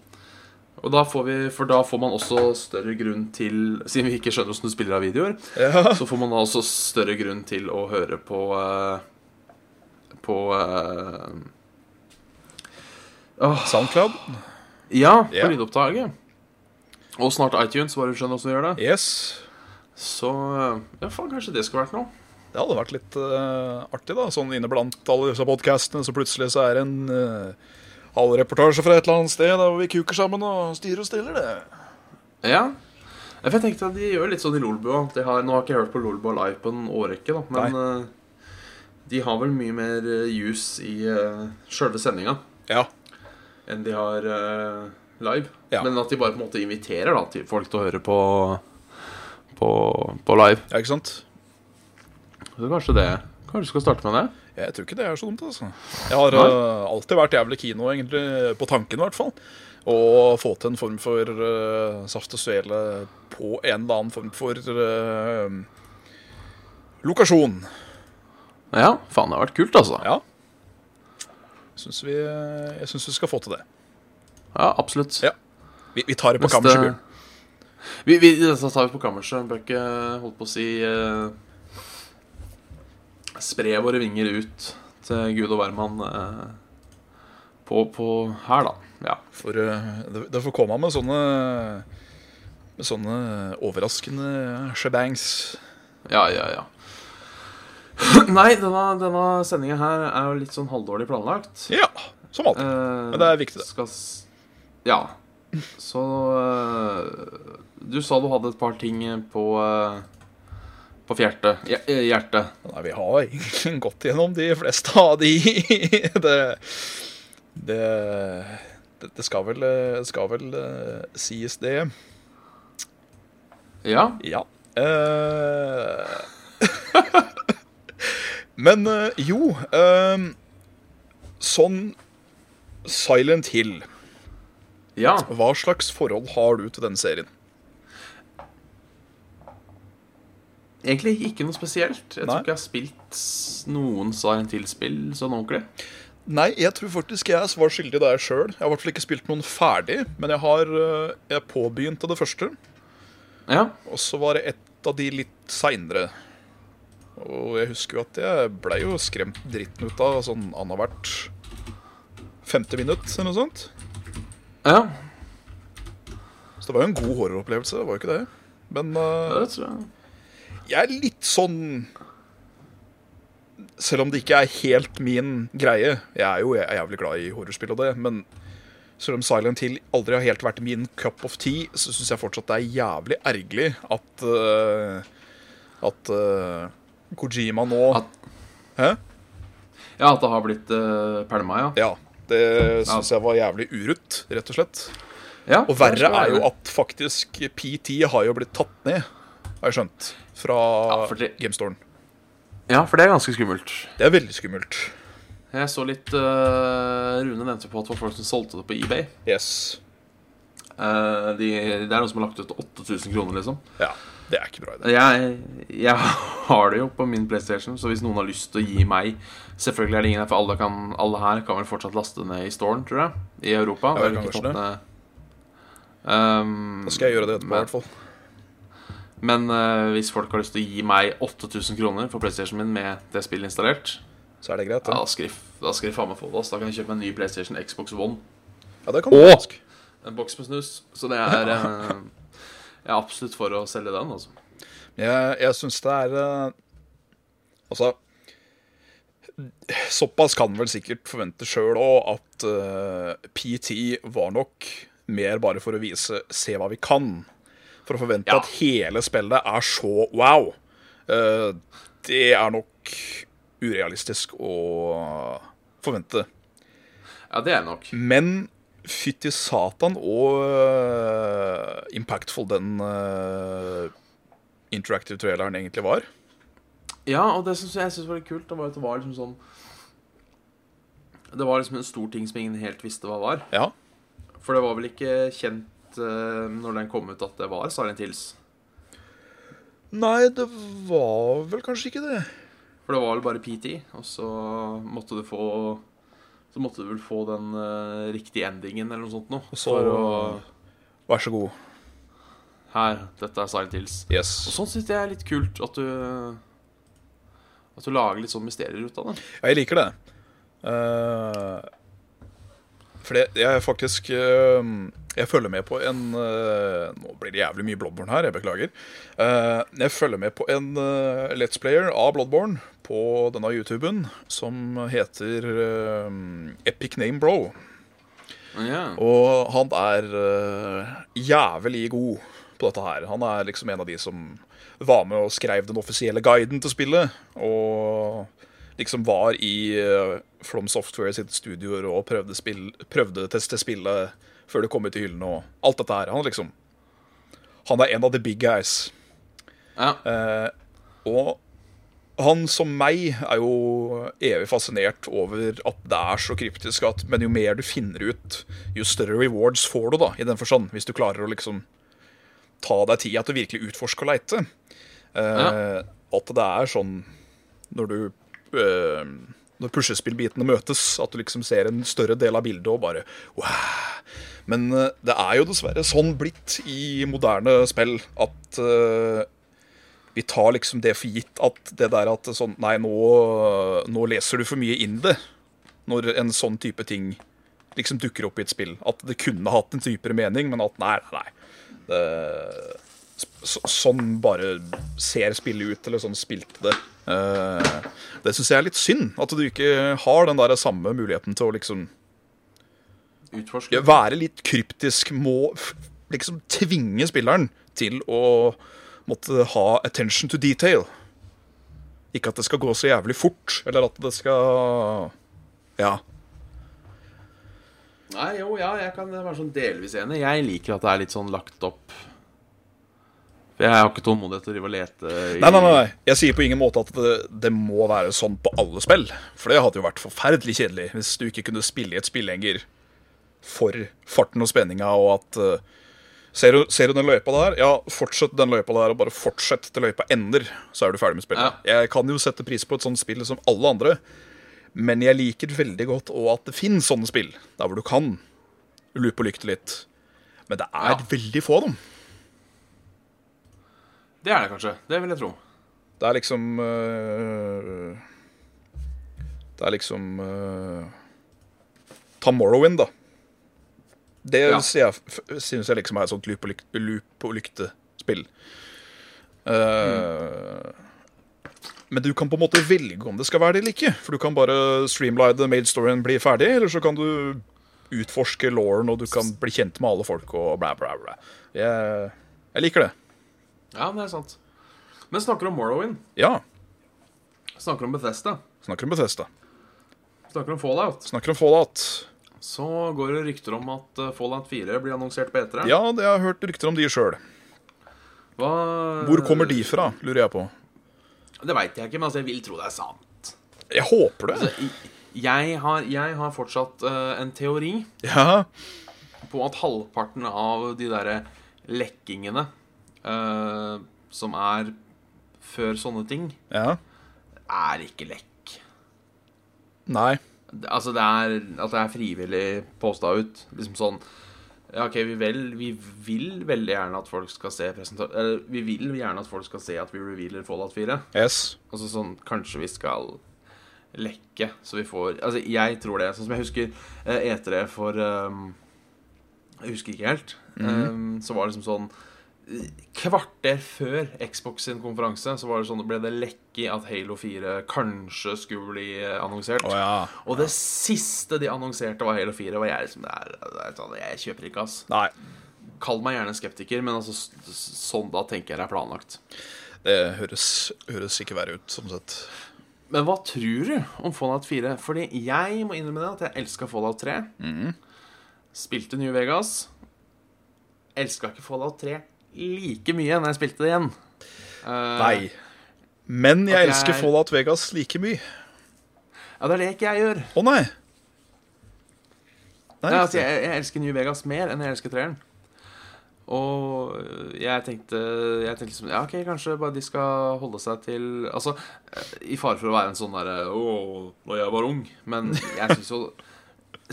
Og da får vi, For da får man også større grunn til Siden vi ikke skjønner hvordan du spiller av videoer, ja. *laughs* så får man da også større grunn til å høre på uh, På eh, åh, Soundcloud. Ja, på yeah. lydopptaket. Og snart iTunes, bare du skjønner åssen du gjør det. Yes. Så eh, ja, faen, kanskje det skulle vært noe. Det hadde vært litt uh, artig, da. Sånn inne blant alle disse podkastene, så plutselig så er det en uh, halvreportasje fra et eller annet sted der vi kuker sammen og styrer og stiller det. Ja. Jeg tenkte at De gjør litt sånn i Lolbua. Har, nå har jeg ikke hørt på Lolbua live på en årrekke, da, men uh, de har vel mye mer juice i uh, sjølve sendinga Ja. Enn de har uh, live. Ja. Men at de bare på en måte inviterer da til folk til å høre på på, på live. ja, ikke sant? Så kanskje det Kanskje du skal starte med det? Jeg tror ikke det er så dumt, altså. Jeg har eh, alltid vært jævlig kino, egentlig, på tanken i hvert fall. Å få til en form for uh, saft og svele på en eller annen form for lokasjon. Ja, faen, det har vært kult, altså. Ja. Syns vi, jeg syns vi skal få til det. Ja, absolutt. Ja. Vi, vi tar det på Neste- kammerset, Bjørn. Vi, vi, så tar vi på kammerset. Bør ikke holdt på å si eh, Spre våre vinger ut til Gud og hvermann eh, på, på her, da. Ja. For eh, det, det får komme med sånne med sånne overraskende shebangs. Ja, ja, ja. *laughs* Nei, denne, denne sendinga her er jo litt sånn halvdårlig planlagt. Ja, som alltid. Eh, Men det er viktig, det. Skal, ja. Så eh, Du sa du hadde et par ting på uh, På fjertet. Eh, Hjertet. Nei, vi har egentlig *laughs* gått gjennom de fleste av de. *laughs* det, det, det, skal vel, eh, skal vel eh, sies, det. Ja. Ja. Eh, Men eh, jo eh, Sånn Silent Hill. Ja. Hva slags forhold har du til denne serien? Egentlig ikke noe spesielt. Jeg Nei. tror ikke jeg har spilt noen Silent Hill-spill sånn ordentlig. Nei, jeg tror faktisk jeg var skyldig der sjøl. Jeg har i hvert fall ikke spilt noen ferdig, men jeg har eh, Jeg påbegynte det første. Ja. Og så var det et av de litt seinere. Og jeg husker jo at jeg blei jo skremt dritten ut av sånn annethvert femte minutt eller noe sånt. ja. Så det var jo en god horroropplevelse, det var jo ikke det. Men uh, Det tror jeg. jeg er litt sånn Selv om det ikke er helt min greie Jeg er jo jævlig glad i horrorspill og det, men selv om Silent Hill aldri har helt vært min cup of tea, så syns jeg fortsatt det er jævlig ergerlig at uh, At eh, Kojima nå At- Hæ? Ja, at det har blitt uh, pælma, ja. Ja. Det syns jeg var jævlig urutt, rett og slett. ja. Og verre er jo at faktisk PT har jo blitt tatt ned, har jeg skjønt, fra Ja, det- GameStoren. Ja, for det er ganske skummelt. Det er veldig skummelt. Jeg så litt uh, Rune nevnte på at det var folk som solgte det på eBay. Yes. uh, de, det er noen som har lagt ut 8000 kroner, liksom. Ja, det er ikke bra idé. Jeg, jeg har det jo på min PlayStation, så hvis noen har lyst til å gi meg Selvfølgelig er det ingen her, for alle, kan, alle her kan vel fortsatt laste ned i storen, tror jeg. I Europa. Ja, Det er kan ikke kanskje Um, Da skal jeg gjøre det etterpå, i hvert fall. Men uh, hvis folk har lyst til å gi meg 8000 kroner for PlayStation min med det spillet installert, Så er det greit, ja, da skal de- faen meg få det. Da kan jeg kjøpe en ny PlayStation Xbox One. Ja, det kan du faktisk. En boks med snus. Så det er eh, *laughs* Jeg er absolutt for å selge den, altså. Jeg, jeg syns det er eh, Altså Såpass kan vel sikkert forvente sjøl òg at uh, PT var nok mer bare for å vise 'se hva vi kan'. For å forvente Ja. at hele spillet er så wow. Uh, det er nok urealistisk å forvente. Ja, det er nok. Men fytti satan og uh, impactful den uh, interactive traileren egentlig var. Ja, og det synes jeg, synes var litt kult, det var at det var liksom sånn Det var liksom en stor ting som ingen helt visste hva var. Ja. For det var vel ikke kjent uh, når den kom ut at det var Silent Hills. Nei, det var vel kanskje ikke det. For det var vel bare PT, og så måtte du få Så måtte du vel få den uh, riktige endingen eller noe sånt noe. Og så- For å Vær så god. Her, dette er Silent Hills. Og sånn syns jeg er litt kult at du At du lager litt sånn mysterier ut av det. Ja, jeg liker det. Uh, for det, jeg er faktisk eh, Jeg følger med på en uh, Nå blir det jævlig mye Bloodborne her, jeg beklager. Uh, jeg følger med på en uh, Let's Player av Bloodborne på denne YouTuben som heter Epic Name Bro. Yeah. Og han er jævlig god på dette her. Han er liksom en av de som var med og skrev den offisielle guiden til spillet. Og liksom var i From Software sitt studioer og prøvde, spill, prøvde teste spillet før det kom ut i hyllene og alt dette her. Han liksom Han er en av the big guys. ja. Eh, og han som meg er jo evig fascinert over at det er så kryptisk at Men jo mer du finner ut, jo større rewards får du, da, i den forstand. Hvis du klarer å liksom ta deg tida til å virkelig utforske og leite. Eh, At det er sånn når du eh, Når puslespillbitene møtes, at du liksom ser en større del av bildet og bare wow. Men eh, det er jo dessverre sånn blitt i moderne spill at uh, vi tar liksom det for gitt at det der at sånn Nei, nå, nå leser du for mye inn det. Når en sånn type ting liksom dukker opp i et spill. At det kunne hatt en typere mening, men at nei, nei. Det, sånn bare ser spillet ut, eller sånn spilte det. Eh, det syns jeg er litt synd. At du ikke har den der samme muligheten til å liksom Utforske. være litt kryptisk. Må liksom tvinge spilleren til å måtte ha attention to detail. Ikke at det skal gå så jævlig fort, eller at det skal Ja. Nei, jo, ja, jeg kan være sånn delvis enig. Jeg liker at det er litt sånn lagt opp For jeg har ikke tålmodighet til å drive og lete i Nei, nei, nei. Jeg sier på ingen måte at det, det må være sånn på alle spill. For det hadde jo vært forferdelig kjedelig hvis du ikke kunne spille i et spill lenger for farten og spenninga, og at uh, ser, du, ser du den løypa der? Ja, fortsett den løypa der, og bare fortsett til løypa ender, så er du ferdig med spillet. Jeg kan jo sette pris på et sånt spill som alle andre, men jeg liker veldig godt òg at det finnes sånne spill, der hvor du kan lupe og lykte litt. Men det er Ja. veldig få av dem. Det er det kanskje. Det vil jeg tro. Det er liksom øh, Det er liksom øh, Ta Morrowind, da. Det Ja. syns jeg- liksom er et sånt lup og, lyk lup og lykte-spill. Uh, Men du kan på en måte velge om det skal være det eller ikke. For du kan bare streamlide made storyen bli ferdig, eller så kan du utforske lauren, og du kan bli kjent med alle folk og bla, bla, bla. Jeg, jeg liker det. Ja, det er sant. Men snakker om Morrowind. Ja. Snakker om Bethesda. Snakker om Bethesda. Snakker om Fallout. Snakker om Fallout. Så går det rykter om at eh, Fallout 4 blir annonsert på E3. Ja, det har jeg hørt rykter om de sjøl. Hvor kommer de fra, lurer jeg på. Det veit jeg ikke, men altså, jeg vil tro det er sant. Jeg håper det. Altså, jeg, har, jeg har fortsatt uh, en teori Ja, på at halvparten av de derre lekkingene eh, som er før sånne ting, ja. er ikke lekk. Nei. Altså det er at det er frivillig posta ut. Liksom sånn Ja, ok, vi, vel, vi vil veldig gjerne at folk skal se Eller vi vil gjerne at folk skal se at vi revealer Fallout 4. Yes. Altså sånn, kanskje vi skal lekke, så vi får Altså, jeg tror det. Sånn som jeg husker eh, E3 for um, Jeg husker ikke helt. Ehm, så var det liksom sånn Kvarter før Xbox sin konferanse Så var det sånn, ble det lekke at Halo 4 kanskje skulle bli eh, annonsert. Oh, ja. Og det siste de annonserte, var Halo 4. Og jeg liksom det det sånn, Jeg kjøper ikke, ass. Nei. Kall meg gjerne skeptiker, men altså sånn da tenker jeg det er planlagt. Det høres, høres ikke verre ut, sånn sett. Men hva tror du om Fallout 4? Fordi jeg må innrømme det at jeg elska Fallout 3. Spilte New Vegas. Elska ikke Fallout 3 like mye når jeg spilte det igjen. Eh, Nei. Men jeg jeg- elsker Fallout Vegas like mye. Ja, det er det ikke jeg gjør. Å nei. Nei, Ja, altså, jeg, jeg elsker New Vegas mer enn jeg elsker treeren. Og jeg tenkte, jeg tenkte liksom, Ja, ok, kanskje bare de skal holde seg til Altså, i fare for å være en sånn derre Å, da jeg var ung. Men jeg syns jo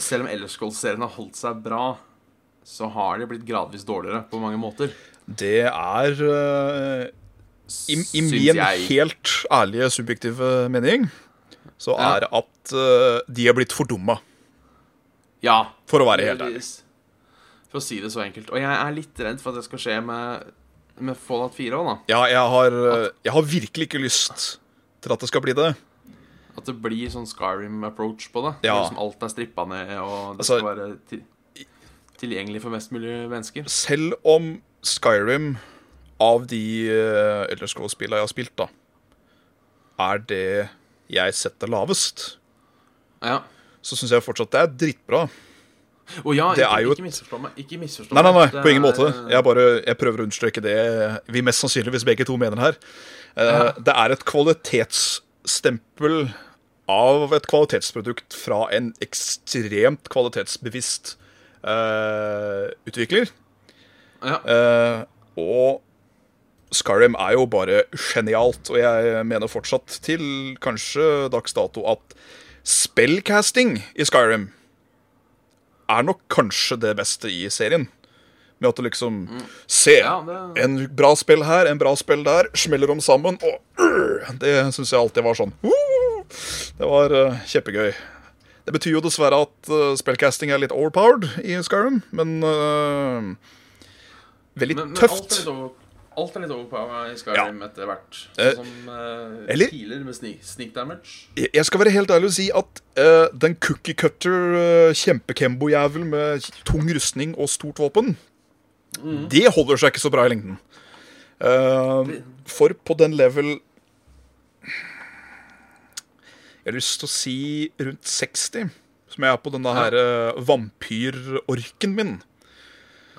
Selv om Elder Scrolls-serien har holdt seg bra, så har de blitt gradvis dårligere på mange måter. Det er eh, I, i min jeg. helt ærlige, subjektive mening så Ja. er at uh, de er blitt fordumma, Ja. for å være helt ærlig. For å si det så enkelt. Og jeg er litt redd for at det skal skje med, med Fallout 4 òg, da. Ja, jeg har, at... jeg har virkelig ikke lyst til at det skal bli det. At det blir sånn Skyrim-approach på det. Ja. Liksom alt er strippa ned, og det Altså- skal være til, tilgjengelig for mest mulig mennesker. Selv om Skyrim, av de uh, Elder Scrolls-spillene jeg har spilt, da, er det jeg setter lavest, Ja. så syns jeg fortsatt det er dritbra. Og ja, ikke, jo ikke misforstå meg. Ikke misforstå Nei, nei, nei, på ingen er- måte. Jeg bare jeg prøver å understreke det vi mest sannsynligvis begge to mener her. Ja. Det er et kvalitetsstempel av et kvalitetsprodukt fra en ekstremt kvalitetsbevisst uh, utvikler. Ja. Uh, og Skyrim er jo bare genialt, og jeg mener fortsatt til kanskje dags dato at spellcasting i Skyrim er nok kanskje det beste i serien. Med at du liksom Se! Ja, det- En bra spill her, en bra spill der, smeller om sammen, og uh, Det syns jeg alltid var sånn Uh, Det var uh, kjempegøy. Det betyr jo dessverre at øh, spellcasting er litt overpowered i Skyrim, men Veldig Men, men alt tøft. er litt over, alt er litt over på i Skyrim etter hvert. Eh, Sånn som uh, eller- piler med sneak, sneak damage. Jeg skal være helt ærlig og si at uh, den cookie cutter, uh, kjempekembo-jævel med tung rustning og stort våpen, det holder seg ikke så bra i lengden. Uh, for på den level Jeg har lyst til å si rundt 60, som jeg er på denne her vampyrorken min.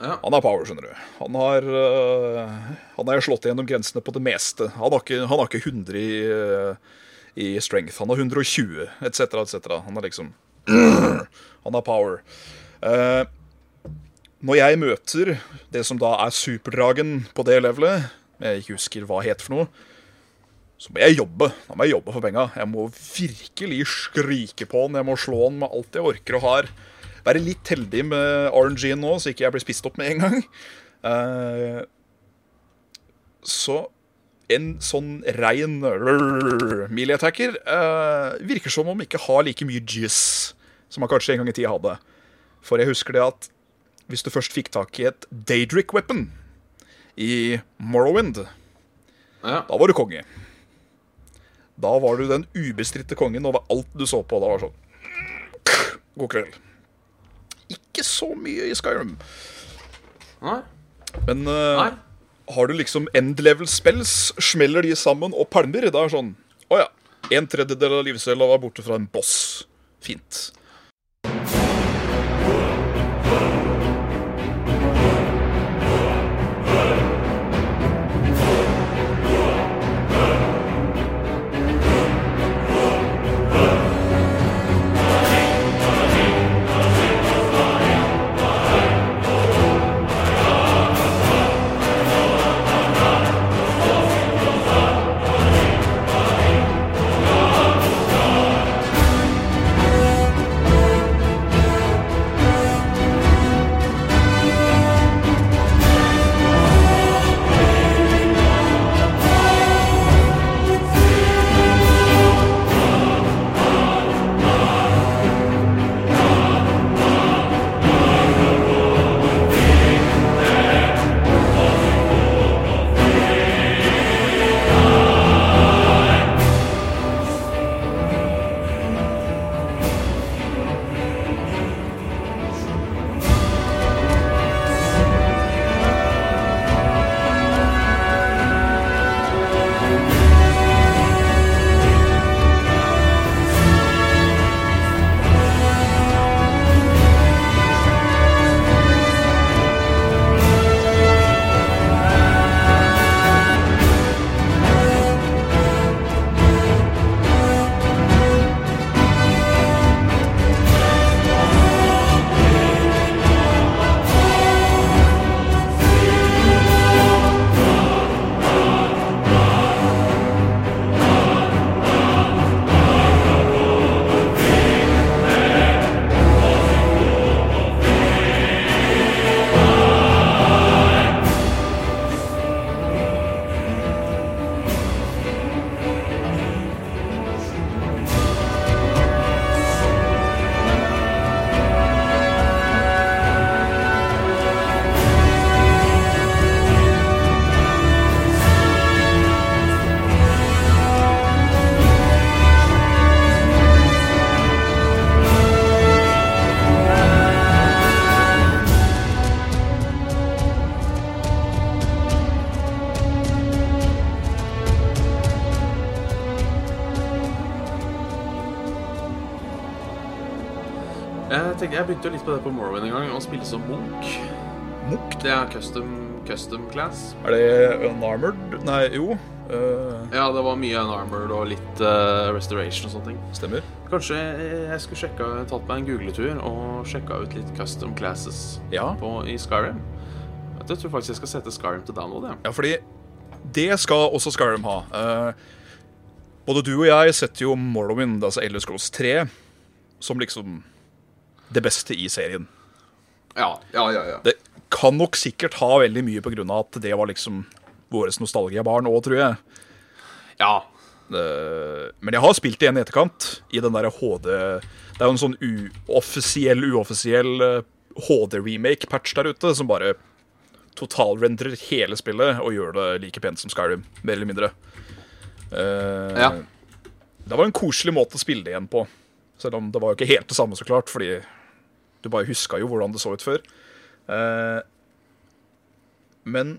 Ja. Han er power, skjønner du. Han har, uh, han har slått gjennom grensene på det meste. Han har ikke, han har ikke 100 i, uh, i strength. Han har 120, etc., etc. Han er liksom *clears throat* Han har power. Uh, når jeg møter det som da er superdragen på det levelet, jeg ikke husker hva det het for noe, så må jeg jobbe. Da må jeg jobbe for penga. Jeg må virkelig skrike på han. Jeg må slå han med alt jeg orker og har. Være litt heldig med RNG-en nå, så ikke jeg blir spist opp med en gang. Uh, så en sånn rein melee-attacker eh, virker som om ikke har like mye juice som han kanskje en gang i tida hadde. For jeg husker det at hvis du først fikk tak i et Daedric weapon i Morrowind, Ja. da var du konge. Da var du den ubestridte kongen over alt du så på. Da var det sånn God kveld. Ikke så mye i Skyrim, Nei. men uh, Nei. har du liksom end level spells, smeller de sammen og pælmer, da er det sånn Å ja. En tredjedel av livscella var borte fra en boss. Fint. Jeg, begynte jo litt på det på Morrowind en gang, å spille som Munch. Munch? Det er custom, custom class. Er det unarmored? Nei, jo. Uh... Ja, det var mye unarmored og litt uh, restoration og sånne ting. stemmer. Kanskje jeg skulle sjekka, tatt meg en googletur og sjekka ut litt custom classes Ja. på, i Skyrim. Jeg tror faktisk jeg skal sette Skyrim til download. Ja. ja, fordi det skal også Skyrim ha. Uh, både du og jeg setter jo Morrowind, altså Elder Scrolls 3, som liksom det beste i serien. Ja, ja, ja, ja. Det kan nok sikkert ha veldig mye på grunn av at det var liksom våre nostalgiabarn òg, tror jeg. ja. Men jeg har spilt det igjen i etterkant, i den derre HD Det er jo en sånn uoffisiell, uoffisiell eh, HD-remake-patch der ute som bare totalrendrer hele spillet og gjør det like pent som Skyrim, mer eller mindre. Eh, Ja. Det var en koselig måte å spille det igjen på. Selv om det var jo ikke helt det samme, så klart, fordi du bare huska jo hvordan det så ut før. Eh, men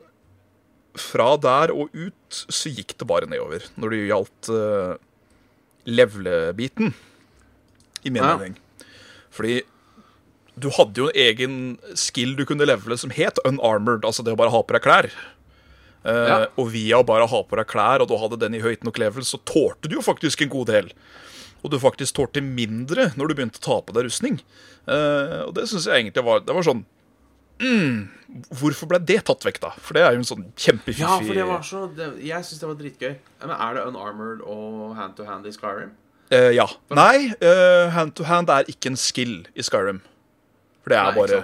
fra der og ut så gikk det bare nedover når det gjaldt eh, levele-biten, i min Ja. mening. Fordi du hadde jo en egen skill du kunne levele som het unarmored, altså det å bare ha på deg klær. Eh, Ja. Og via å bare ha på deg klær, og du hadde den i høyt nok level, så tålte du jo faktisk en god del. Og du faktisk tålte mindre når du begynte å ta på deg rustning. Uh, og det syns jeg egentlig var Det var sånn mm, Hvorfor ble det tatt vekk, da? For det er jo en sånn kjempefiffig ja, for det var så det, Jeg syns det var dritgøy. Men er det unarmored og hand to hand i Skyrim? Uh, ja. Nei, uh, hand to hand er ikke en skill i Skyrim. For det er Nei, bare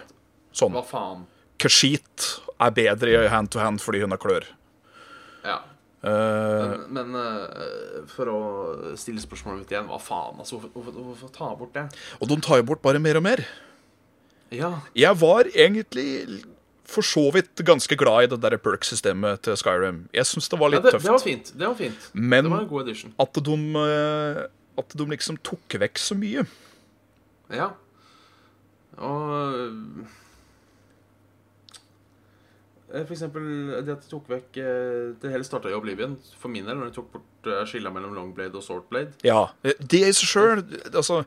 sånn. Hva faen? Kashit er bedre i hand to hand fordi hun har klør. Ja. Eh, Men, men eh, for å stille spørsmålet mitt igjen, hva faen? Altså, hvorfor, hvorfor, hvorfor ta bort det? og de tar jo bort bare mer og mer. Ja. Jeg var egentlig for så vidt ganske glad i det der perk-systemet til Skyrim. Jeg syns det var ja litt det, tøft. det var fint. Det var fint. Men- det var en god edition. At de, eh, at de liksom tok vekk så mye. Ja. Og eh, For eksempel det at de tok vekk eh, Det hele starta i Oblivion, for min del, når de tok bort eh, skilla mellom longblade og swordblade. Ja, Det i seg sjøl altså,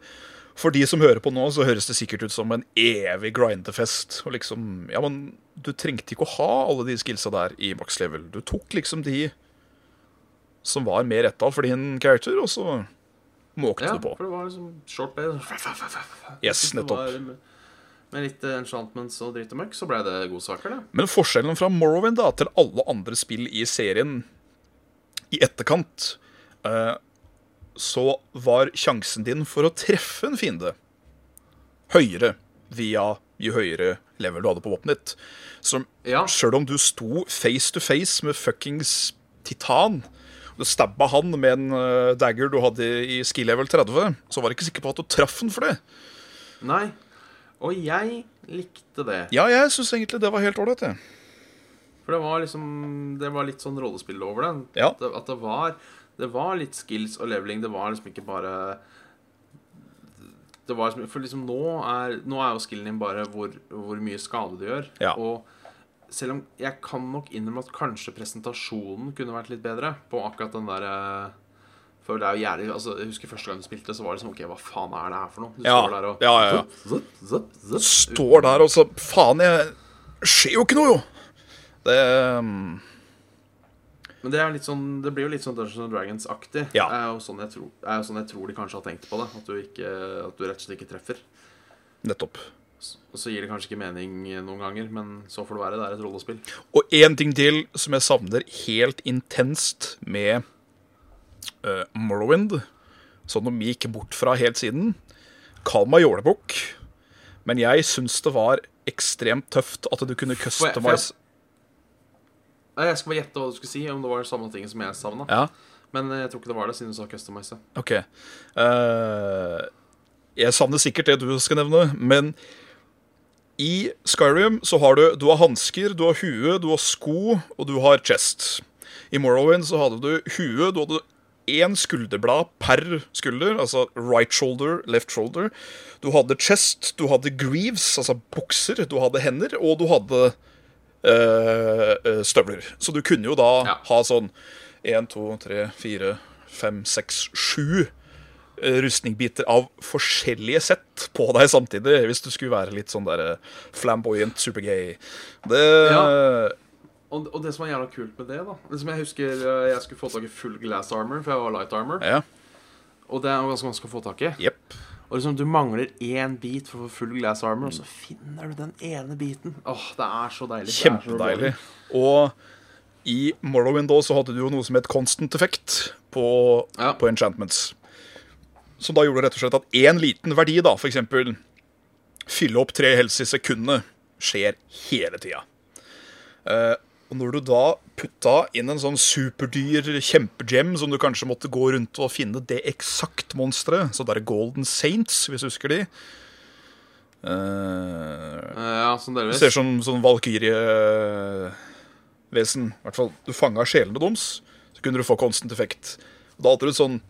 For de som hører på nå, så høres det sikkert ut som en evig grindefest. Og liksom, ja, men Du trengte ikke å ha alle de skillsa der i max level. Du tok liksom de som var mer retta for din character, og så måkte Ja, du på. for det var liksom shortblade. Yes, Jeg det nettopp. Med- litt enchantments og dritt og møkk, så ble det godsaker, det. Men forskjellen fra Morrowind da, til alle andre spill i serien i etterkant, eh, så var sjansen din for å treffe en fiende høyere via jo høyere level du hadde på våpenet ditt. Så Ja. sjøl om du sto face to face med fuckings titan, du stabba han med en eh, dagger du hadde i skill level 30, så var du ikke sikker på at du traff han for det. Nei. Og jeg likte det. Ja, jeg syns egentlig det var helt ålreit, jeg. For det var liksom Det var litt sånn rollespill over den. Ja. At, det at det var Det var litt skills og leveling. Det var liksom ikke bare Det var liksom For liksom nå er Nå er jo skillen din bare hvor, hvor mye skade du gjør. Ja. Og selv om jeg kan nok innrømme at kanskje presentasjonen kunne vært litt bedre på akkurat den der eh, For det er jo jævlig altså, Jeg husker første gang du spilte, så var det liksom OK, hva faen er det her for noe? Du Ja, står der og ja, ja, ja. Zup, zup, zup, står der og så Faen, jeg skjer jo ikke noe, jo! Det um, Men det er litt sånn Det blir jo litt sånn Dungeons Dragons-aktig. Ja. Det er jo sånn jeg, tror, er jo sånn jeg tror de kanskje har tenkt på det. At du, ikke, at du rett og slett ikke treffer. Nettopp. Og så gir det kanskje ikke mening noen ganger, men så får det være. Det er et rollespill. Og én ting til som jeg savner helt intenst med uh, Morrowind, som de gikk bort fra helt siden. Kall meg jålebukk, men jeg syns det var ekstremt tøft at du kunne får jeg- Jeg skal bare gjette hva du skulle si, om det var samme ting som jeg savna. Ja, Men eh, jeg tror ikke det var det, siden du sa customize. OK. Uh, jeg savner sikkert det du skal nevne, men i Skyrim så har du Du har hansker, du har hue, du har sko, og du har chest. I Morrowind så hadde du hue, du hadde én skulderblad per skulder, altså right shoulder, left shoulder. Du hadde chest, du hadde greaves, altså bukser, du hadde hender, og du hadde eh, støvler. Så du kunne jo da Ja. ha sånn én, to, tre, fire, fem, seks, sju eh, rustningbiter av forskjellige sett på deg samtidig, hvis du skulle være litt sånn der flamboyant, supergay. Det Ja. Og, og det som er jævla kult med det, da Det som Jeg husker eh, jeg skulle få tak i full glass armor, for jeg var light armor. Ja. Og det er ganske vanskelig å få tak i. Yep. Og liksom Du mangler én bit for å få full glass armor, og så finner du den ene biten. Åh, det er så deilig. Kjempedeilig. Og i Morrowind da så hadde du jo noe som het constant effect på, Ja. på enchantments. Som da gjorde rett og slett at én liten verdi, da, f.eks. fylle opp tre helse i sekundet, skjer hele tida. Eh, og når du da putta inn en sånn superdyr kjempegem som du kanskje måtte gå rundt og finne det eksakt monsteret, så det er Golden Saints, hvis du husker de Eh, Ja, sånn delvis. ser ut som sånn valkyrievesen. I hvert fall, Du fanga sjelene deres, så kunne du få constant effekt. Og Da hadde du sånn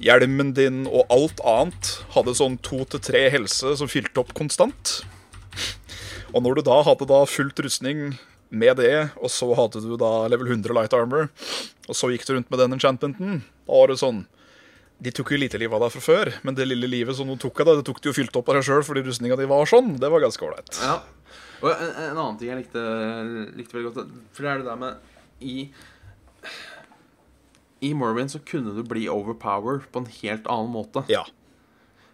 Hjelmen din og alt annet hadde sånn to til tre helse som fylte opp konstant. *laughs* Og når du da hadde da fullt rustning med det, og så hadde du da level 100 light armor, og så gikk du rundt med den enchantmenten, da var det sånn De tok jo lite liv av deg fra før, men det lille livet som de tok av deg, det tok de jo fylt opp av deg sjøl fordi rustninga di var sånn. Det var ganske ålreit. Ja. Og en, en annen ting jeg likte, likte veldig godt, for det er det der med I I Morrowind så kunne du bli overpower på en helt annen måte. Ja.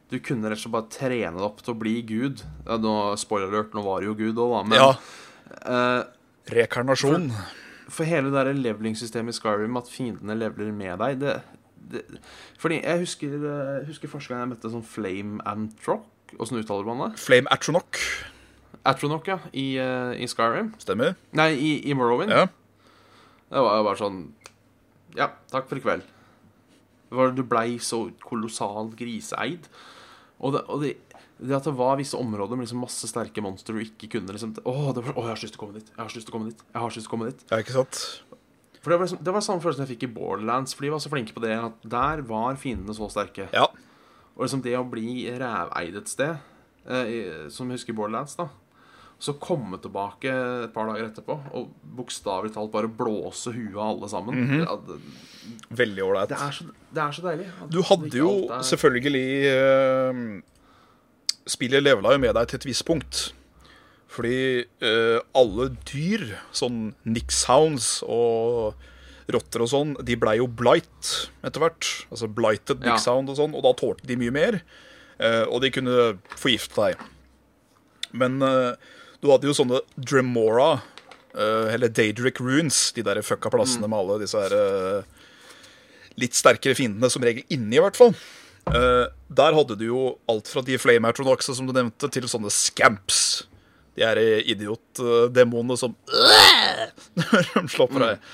Du kunne rett og slett bare trene deg opp til å bli gud. Nå, spoiler alert, nå var det jo gud òg. Men ja. eh, Rekarnasjon. for hele det leveling-systemet i Skyrim, at fiendene leveler med deg det, det, Fordi jeg husker, jeg husker første gang jeg møtte sånn Flame Antrock. Åssen uttaler man det? Flame Atronach. Atronach, ja. I, eh, i Skyrim. Stemmer. Nei, i, i Morrowind. Ja. Det var jo bare sånn Ja, takk for i kveld. Du blei så kolossalt griseeid. Og, det, og det, det at det var visse områder med liksom masse sterke monstre du ikke kunne liksom Å, det var, å, jeg har så lyst til å komme dit. Jeg har så lyst til å komme dit. Jeg har så lyst til å komme dit. ja, ikke sant? For det var, liksom, det var samme følelsen jeg fikk i Borderlands, for de var så flinke på det at der var fiendene så sterke. Ja. Og liksom det å bli ræveid et sted, eh, som jeg husker i Borderlands, da så komme tilbake et par dager etterpå og bokstavelig talt bare blåse huet av alle sammen. ja, det, Veldig ålreit. det, så, det er så deilig. Du hadde jo er- selvfølgelig eh, Spillet levela jo med deg til et visst punkt. Fordi eh, alle dyr, sånn Nixhounds og rotter og sånn, de blei jo blight etter hvert. Altså blighted Ja. Nixhound og sånn, og da tålte de mye mer. Eh, og de kunne forgifte deg. Men eh, du hadde jo sånne Dremora, eh, eller Daedric Runes, de der fucka plassene med alle disse her eh, litt sterkere fiendene, som regel inni, i hvert fall. Eh, der hadde du jo alt fra de flame-atronoxa som du nevnte, til sånne scamps. De er idiot-demonene som *laughs* Når de slår på deg.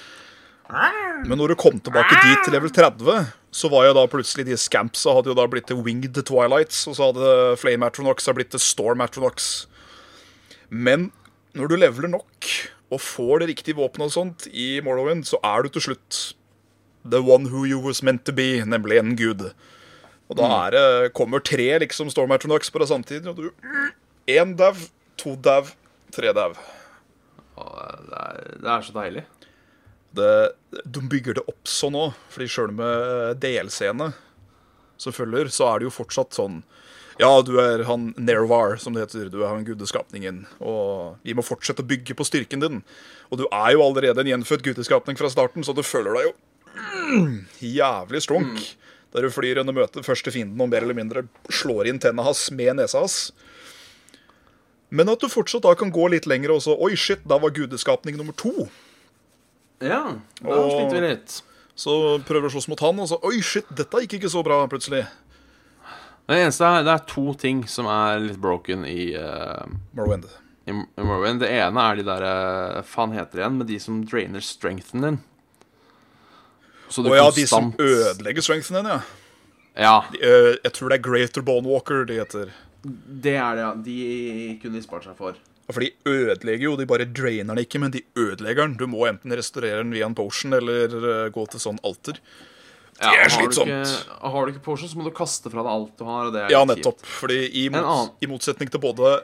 Men når du kom tilbake dit til level 30, så var jo da plutselig de scampsa hadde jo da blitt til Winged Twilights, og så hadde Flame Atronox blitt til Storm. Men når du leveler nok og får det riktige våpenet og sånt i Morrowind, så er du til slutt the one who you was meant to be, nemlig en gud. Og da er det, kommer tre liksom Storm Atronox på deg samtidig, og du Én dau, to dau, tre dau. Det, det er så deilig. det, de bygger det opp sånn òg, fordi sjøl med DLC-ene som følger, så er det jo fortsatt sånn Ja, du er han Nervar, som det heter. Du er han gudeskapningen. Og vi må fortsette å bygge på styrken din. Og du er jo allerede en gjenfødt gudeskapning fra starten, så du føler deg jo mm, jævlig strunk. Der du flyr under møtet første fienden og mer eller mindre slår inn tenna hans med nesa hans. Men at du fortsatt da kan gå litt lenger og så Oi, shit, da var gudeskapning nummer to. Ja, da Og- sliter vi litt. Så prøver du å slåss mot han, og så Oi, shit, dette gikk ikke så bra, plutselig. Det eneste er, det er to ting som er litt broken i, uh, Morrowind. i, i Morrowind. Det ene er de der uh, Faen heter det igjen, med de som drainer strengthen din. Så Å ja, de som ødelegger strengthen din, ja. Ja, De, uh, jeg tror det er Greater Bonewalker de heter. det er det, ja. De kunne de spart seg for. For de ødelegger jo, de bare drainer den ikke, men de ødelegger den. Du må enten restaurere den via en potion eller eh, gå til sånn alter. Ja, Det er har du slitsomt. Ikke, har du ikke potion, så må du kaste fra deg alt du har. Og det er Ja, nettopp. kjipt. Fordi i, mot, i motsetning til både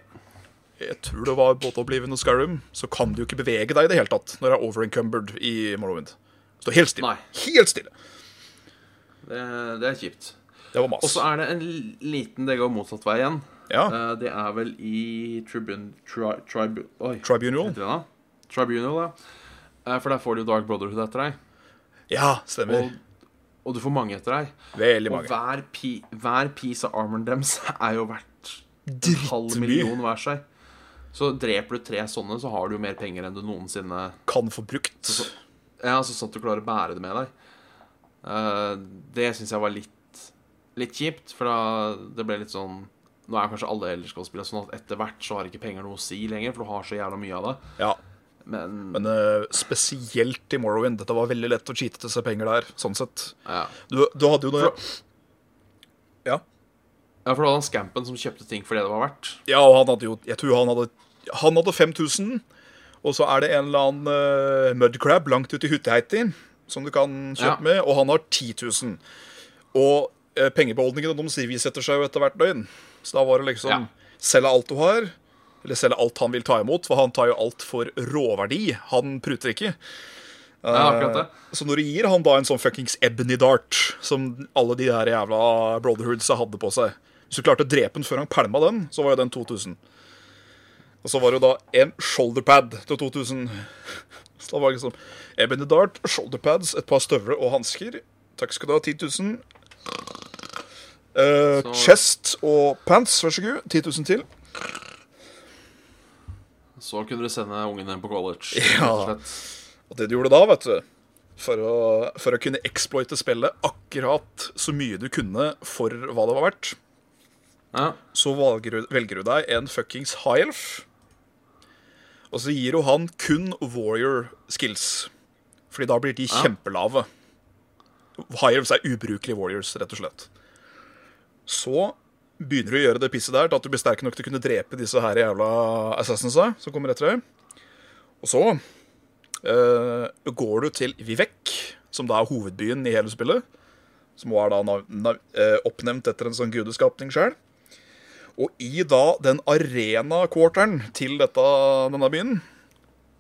Jeg tror det var både Oblivion og Skyrim, så kan du jo ikke bevege deg i det hele tatt når du er overencumbered i Morrowind. Stå helt stille. Nei. Helt stille. Det, det er kjipt. Det var Og så er det en liten Det går motsatt vei igjen. Ja. Eh, det er vel i tribun, tri, tribu, Oi, Tribunal. det? Tribunal, ja. Eh, for der får du jo Dark Brotherhood etter deg. Ja, stemmer. Og, og du får mange etter deg. Veldig Og mange. hver, pi, hver piece av armoren deres *laughs* er jo verdt en halv million hver seg. Så dreper du tre sånne, så har du jo mer penger enn du noensinne Kan få brukt. Ja, altså sånn at du klarer å bære det med deg. Uh, det syns jeg var litt, litt kjipt, for da det ble litt sånn Nå er kanskje alle Elderskål-spillere sånn at etter hvert så har ikke penger noe å si lenger, for du har så jævla mye av det. Ja. Men, Men uh, spesielt i Morrowind. Dette var veldig lett å cheate til seg penger der, sånn sett. ja. Du, du hadde jo det Ja. ja, for du hadde han Scampen som kjøpte ting for det det var verdt. Ja, og han hadde jo Jeg tror han hadde Han hadde 5000, og så er det en eller annen uh, mudcrab langt ute i Hutteheiti som du kan kjøpe Ja. med, og han har 10 000. Og uh, pengebeholdningene de sivisetter seg jo etter hvert døgn. Så da var det liksom Ja. Selge alt du har, eller selge alt han vil ta imot, for han tar jo alt for råverdi. Han pruter ikke. Ja, akkurat det. Eh, Så når du gir han da en sånn fuckings ebony dart, som alle de der jævla brotherhoodsa hadde på seg Hvis du klarte å drepe den før han pælma den, så var jo den 2000. Og så var det jo da en shoulderpad til 2000. Så da var det liksom ebony dart, shoulderpads, et par støvler og hansker. Takk skal du ha, 10 000. Uh, chest og pants, vær så god. 10 000 til. Så kunne du sende ungen hjem på college. Ja. og det du gjorde da, vet du for å, for å kunne exploite spillet akkurat så mye du kunne for hva det var verdt, Ja. så valger, velger du deg en fuckings high elf. Og så gir jo han kun warrior skills. Fordi da blir de Ja. kjempelave. High elves er ubrukelige warriors, rett og slett. Så begynner du å gjøre det pisset der til at du blir sterk nok til å kunne drepe disse her jævla assassinsa som kommer etter deg. Og så uh, går du til Vivek, som da er hovedbyen i hele spillet. Som er da eh, oppnevnt etter en sånn gudeskapning sjøl. Og i da den arena-quarteren til dette, denne byen,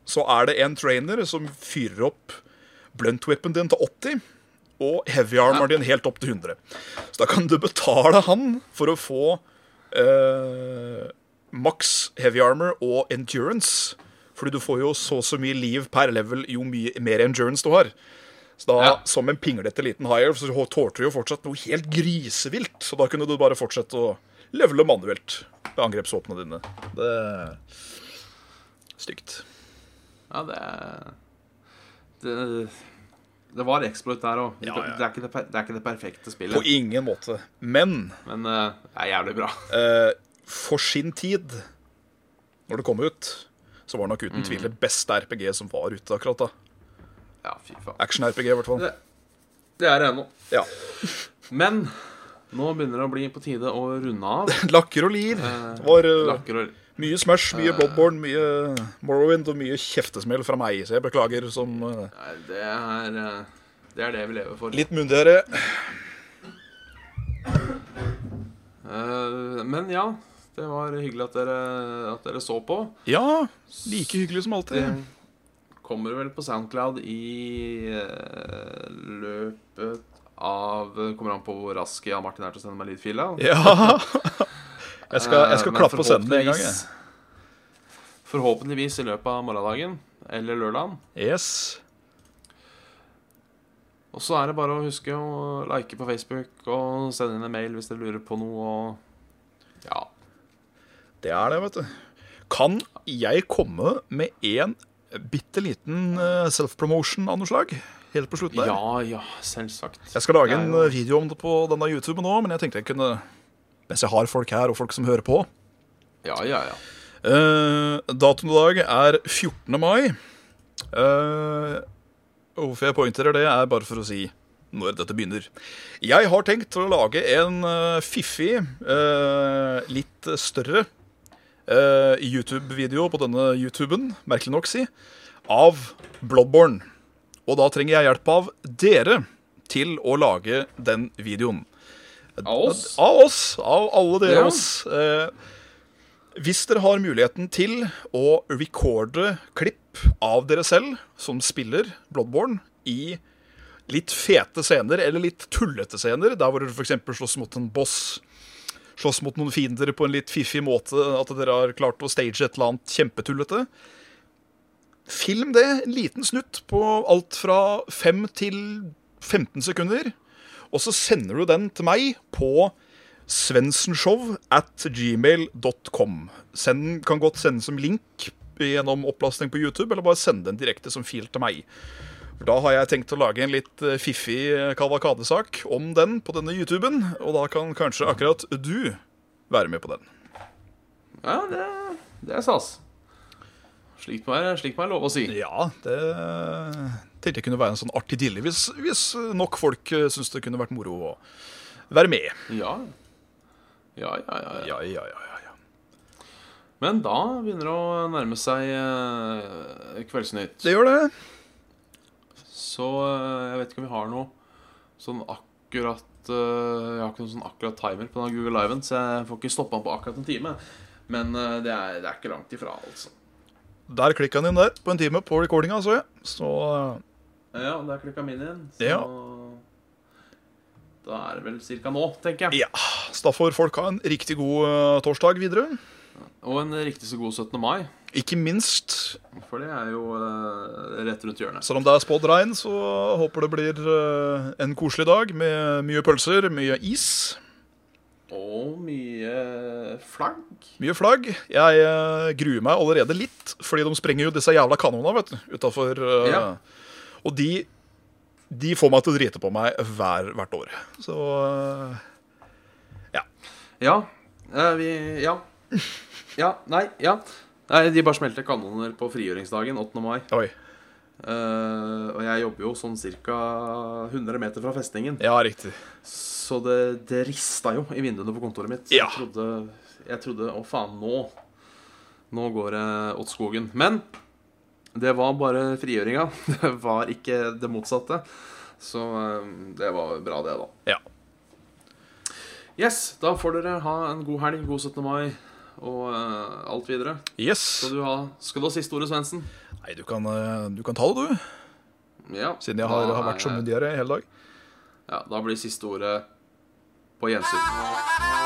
så er det en trainer som fyrer opp blunt weapon din til 80, og heavy armor din helt opp til 100. Så da kan du betale han for å få eh, maks heavy armor og endurance. Fordi du får jo så og så mye liv per level jo mye mer endurance du har. Så da, Ja. som en pinglete liten higher, så tålte du jo fortsatt noe helt grisevilt. Så da kunne du bare fortsette å levele manuelt med angrepsvåpnene dine. Det er stygt. Ja, det Det, det var exploit der òg. Ja, ja. det, er det, er ikke det perfekte På ingen måte. Men men uh, det er jævlig bra. Uh, *laughs* for sin tid, når det kom ut, så var det nok uten tvil det beste RPG som var ute akkurat da. Ja, fy faen. Action-RPG, i hvert fall. Det, det er det ennå. Ja. Men nå begynner det å bli på tide å runde av. *laughs* Lakker og lir. Eh, Det var eh, Lakker og mye Smash, mye Bloodborne, mye Morrowind og mye kjeftesmell fra meg, så jeg beklager som eh, Nei, det er eh, Det er det vi lever for. litt myndigere. Eh, men ja, det var hyggelig at dere, at dere så på. Ja, like hyggelig som Det alltid. kommer vel på Soundcloud i eh, løpet av Kommer an på hvor rask Jan Martin er til å sende meg lydfila. Ja. *laughs* Jeg skal, jeg Eh, skal klappe og sende den en gang, jeg. forhåpentligvis- Forhåpentligvis i løpet av morgendagen eller lørdagen. Yes. Og så er det bare å huske å like på Facebook og sende inn en mail hvis dere lurer på noe. Og ja. Det er det, vet du. Kan jeg komme med en bitte liten eh, self-promotion av noe slag? Helt på slutten der. Ja, ja, selvsagt. Jeg skal lage en ja, ja. video om det på denne YouTuben nå, men jeg tenkte jeg kunne Mens jeg har folk her, og folk som hører på. Ja, ja, ja. Uh, datoen i dag er 14. mai. Uh, hvorfor jeg poengterer det, er bare for å si når dette begynner. Jeg har tenkt å lage en uh, fiffig, uh, litt større uh, YouTube-video på denne YouTuben, merkelig nok si, av Bloodborne. Og da trenger jeg hjelp av dere til å lage den videoen. Av oss? Av oss. Av alle dere Ja. oss. Eh, hvis dere har muligheten til å recorde klipp av dere selv som spiller Bloodborne i litt fete scener, eller litt tullete scener, der hvor dere f.eks. slåss mot en boss, slåss mot noen fiender på en litt fiffig måte, at dere har klart å stage et eller annet kjempetullete. Film det, en liten snutt på alt fra 5 til 15 sekunder, og så sender du den til meg på svensenshow at gmail.com. Send, kan godt sendes som link gjennom opplastning på YouTube, eller bare sende den direkte som fil til meg. Da har jeg tenkt å lage en litt eh, fiffig kavalkadesak om den på denne YouTuben, og da kan kanskje akkurat du være med på den. Ja, det, det er stas. Slikt må jeg slik må jeg love å si. Ja, det tenkte jeg kunne være en sånn artig dille, hvis, hvis nok folk eh, syns det kunne vært moro å være med. Ja. Ja, ja, ja, ja. Ja, ja, ja, ja, ja. Men da begynner det å nærme seg eh, Kveldsnytt. Det gjør det. Så eh, jeg vet ikke om vi har noe sånn akkurat Jeg har ikke noen sånn akkurat timer på denne Google Liven, så jeg får ikke stoppa den på akkurat en time. Men det, er, det er ikke langt ifra, altså. Der klikka han inn der på en time på recordinga, så jeg. Så Ja, der klikka min inn. Så Ja. da er det vel cirka nå, tenker jeg. ja, så da får folk ha en riktig god uh, torsdag videre. Og en riktig så god 17. mai. Ikke minst, For det er jo uh, rett rundt hjørnet. selv om det er spådd regn, så håper det blir uh, en koselig dag med mye pølser, mye is, Og mye flagg. mye flagg. Jeg eh, gruer meg allerede litt, fordi de sprenger jo disse jævla kanonene vet du, utafor. Ja. Og de, de får meg til å drite på meg hver, hvert år. Så eh, Ja. eh, vi Ja. Ja. Nei. Ja. Nei, De bare smelter kanoner på frigjøringsdagen 8. mai. Oi. Uh, og jeg jobber jo sånn ca. 100 meter fra festningen. Ja, riktig. Så det, det rista jo i vinduene på kontoret mitt. Så Ja. Jeg trodde, jeg trodde Å, faen, nå Nå går det åt skogen. Men det var bare frigjøringa. *laughs* Det var ikke det motsatte. Så eh, det var bra, det, da. Ja. Yes, da får dere ha en god helg, god 17. mai og uh, alt videre. Yes. Skal du ha, skal du ha siste ordet, Svendsen? Nei, du kan, eh, du kan ta det, du. Ja. Siden jeg har, da har vært så er- myndigere hele dag. Ja, da blir siste ordet på gjensyn.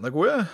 Den er god, jeg.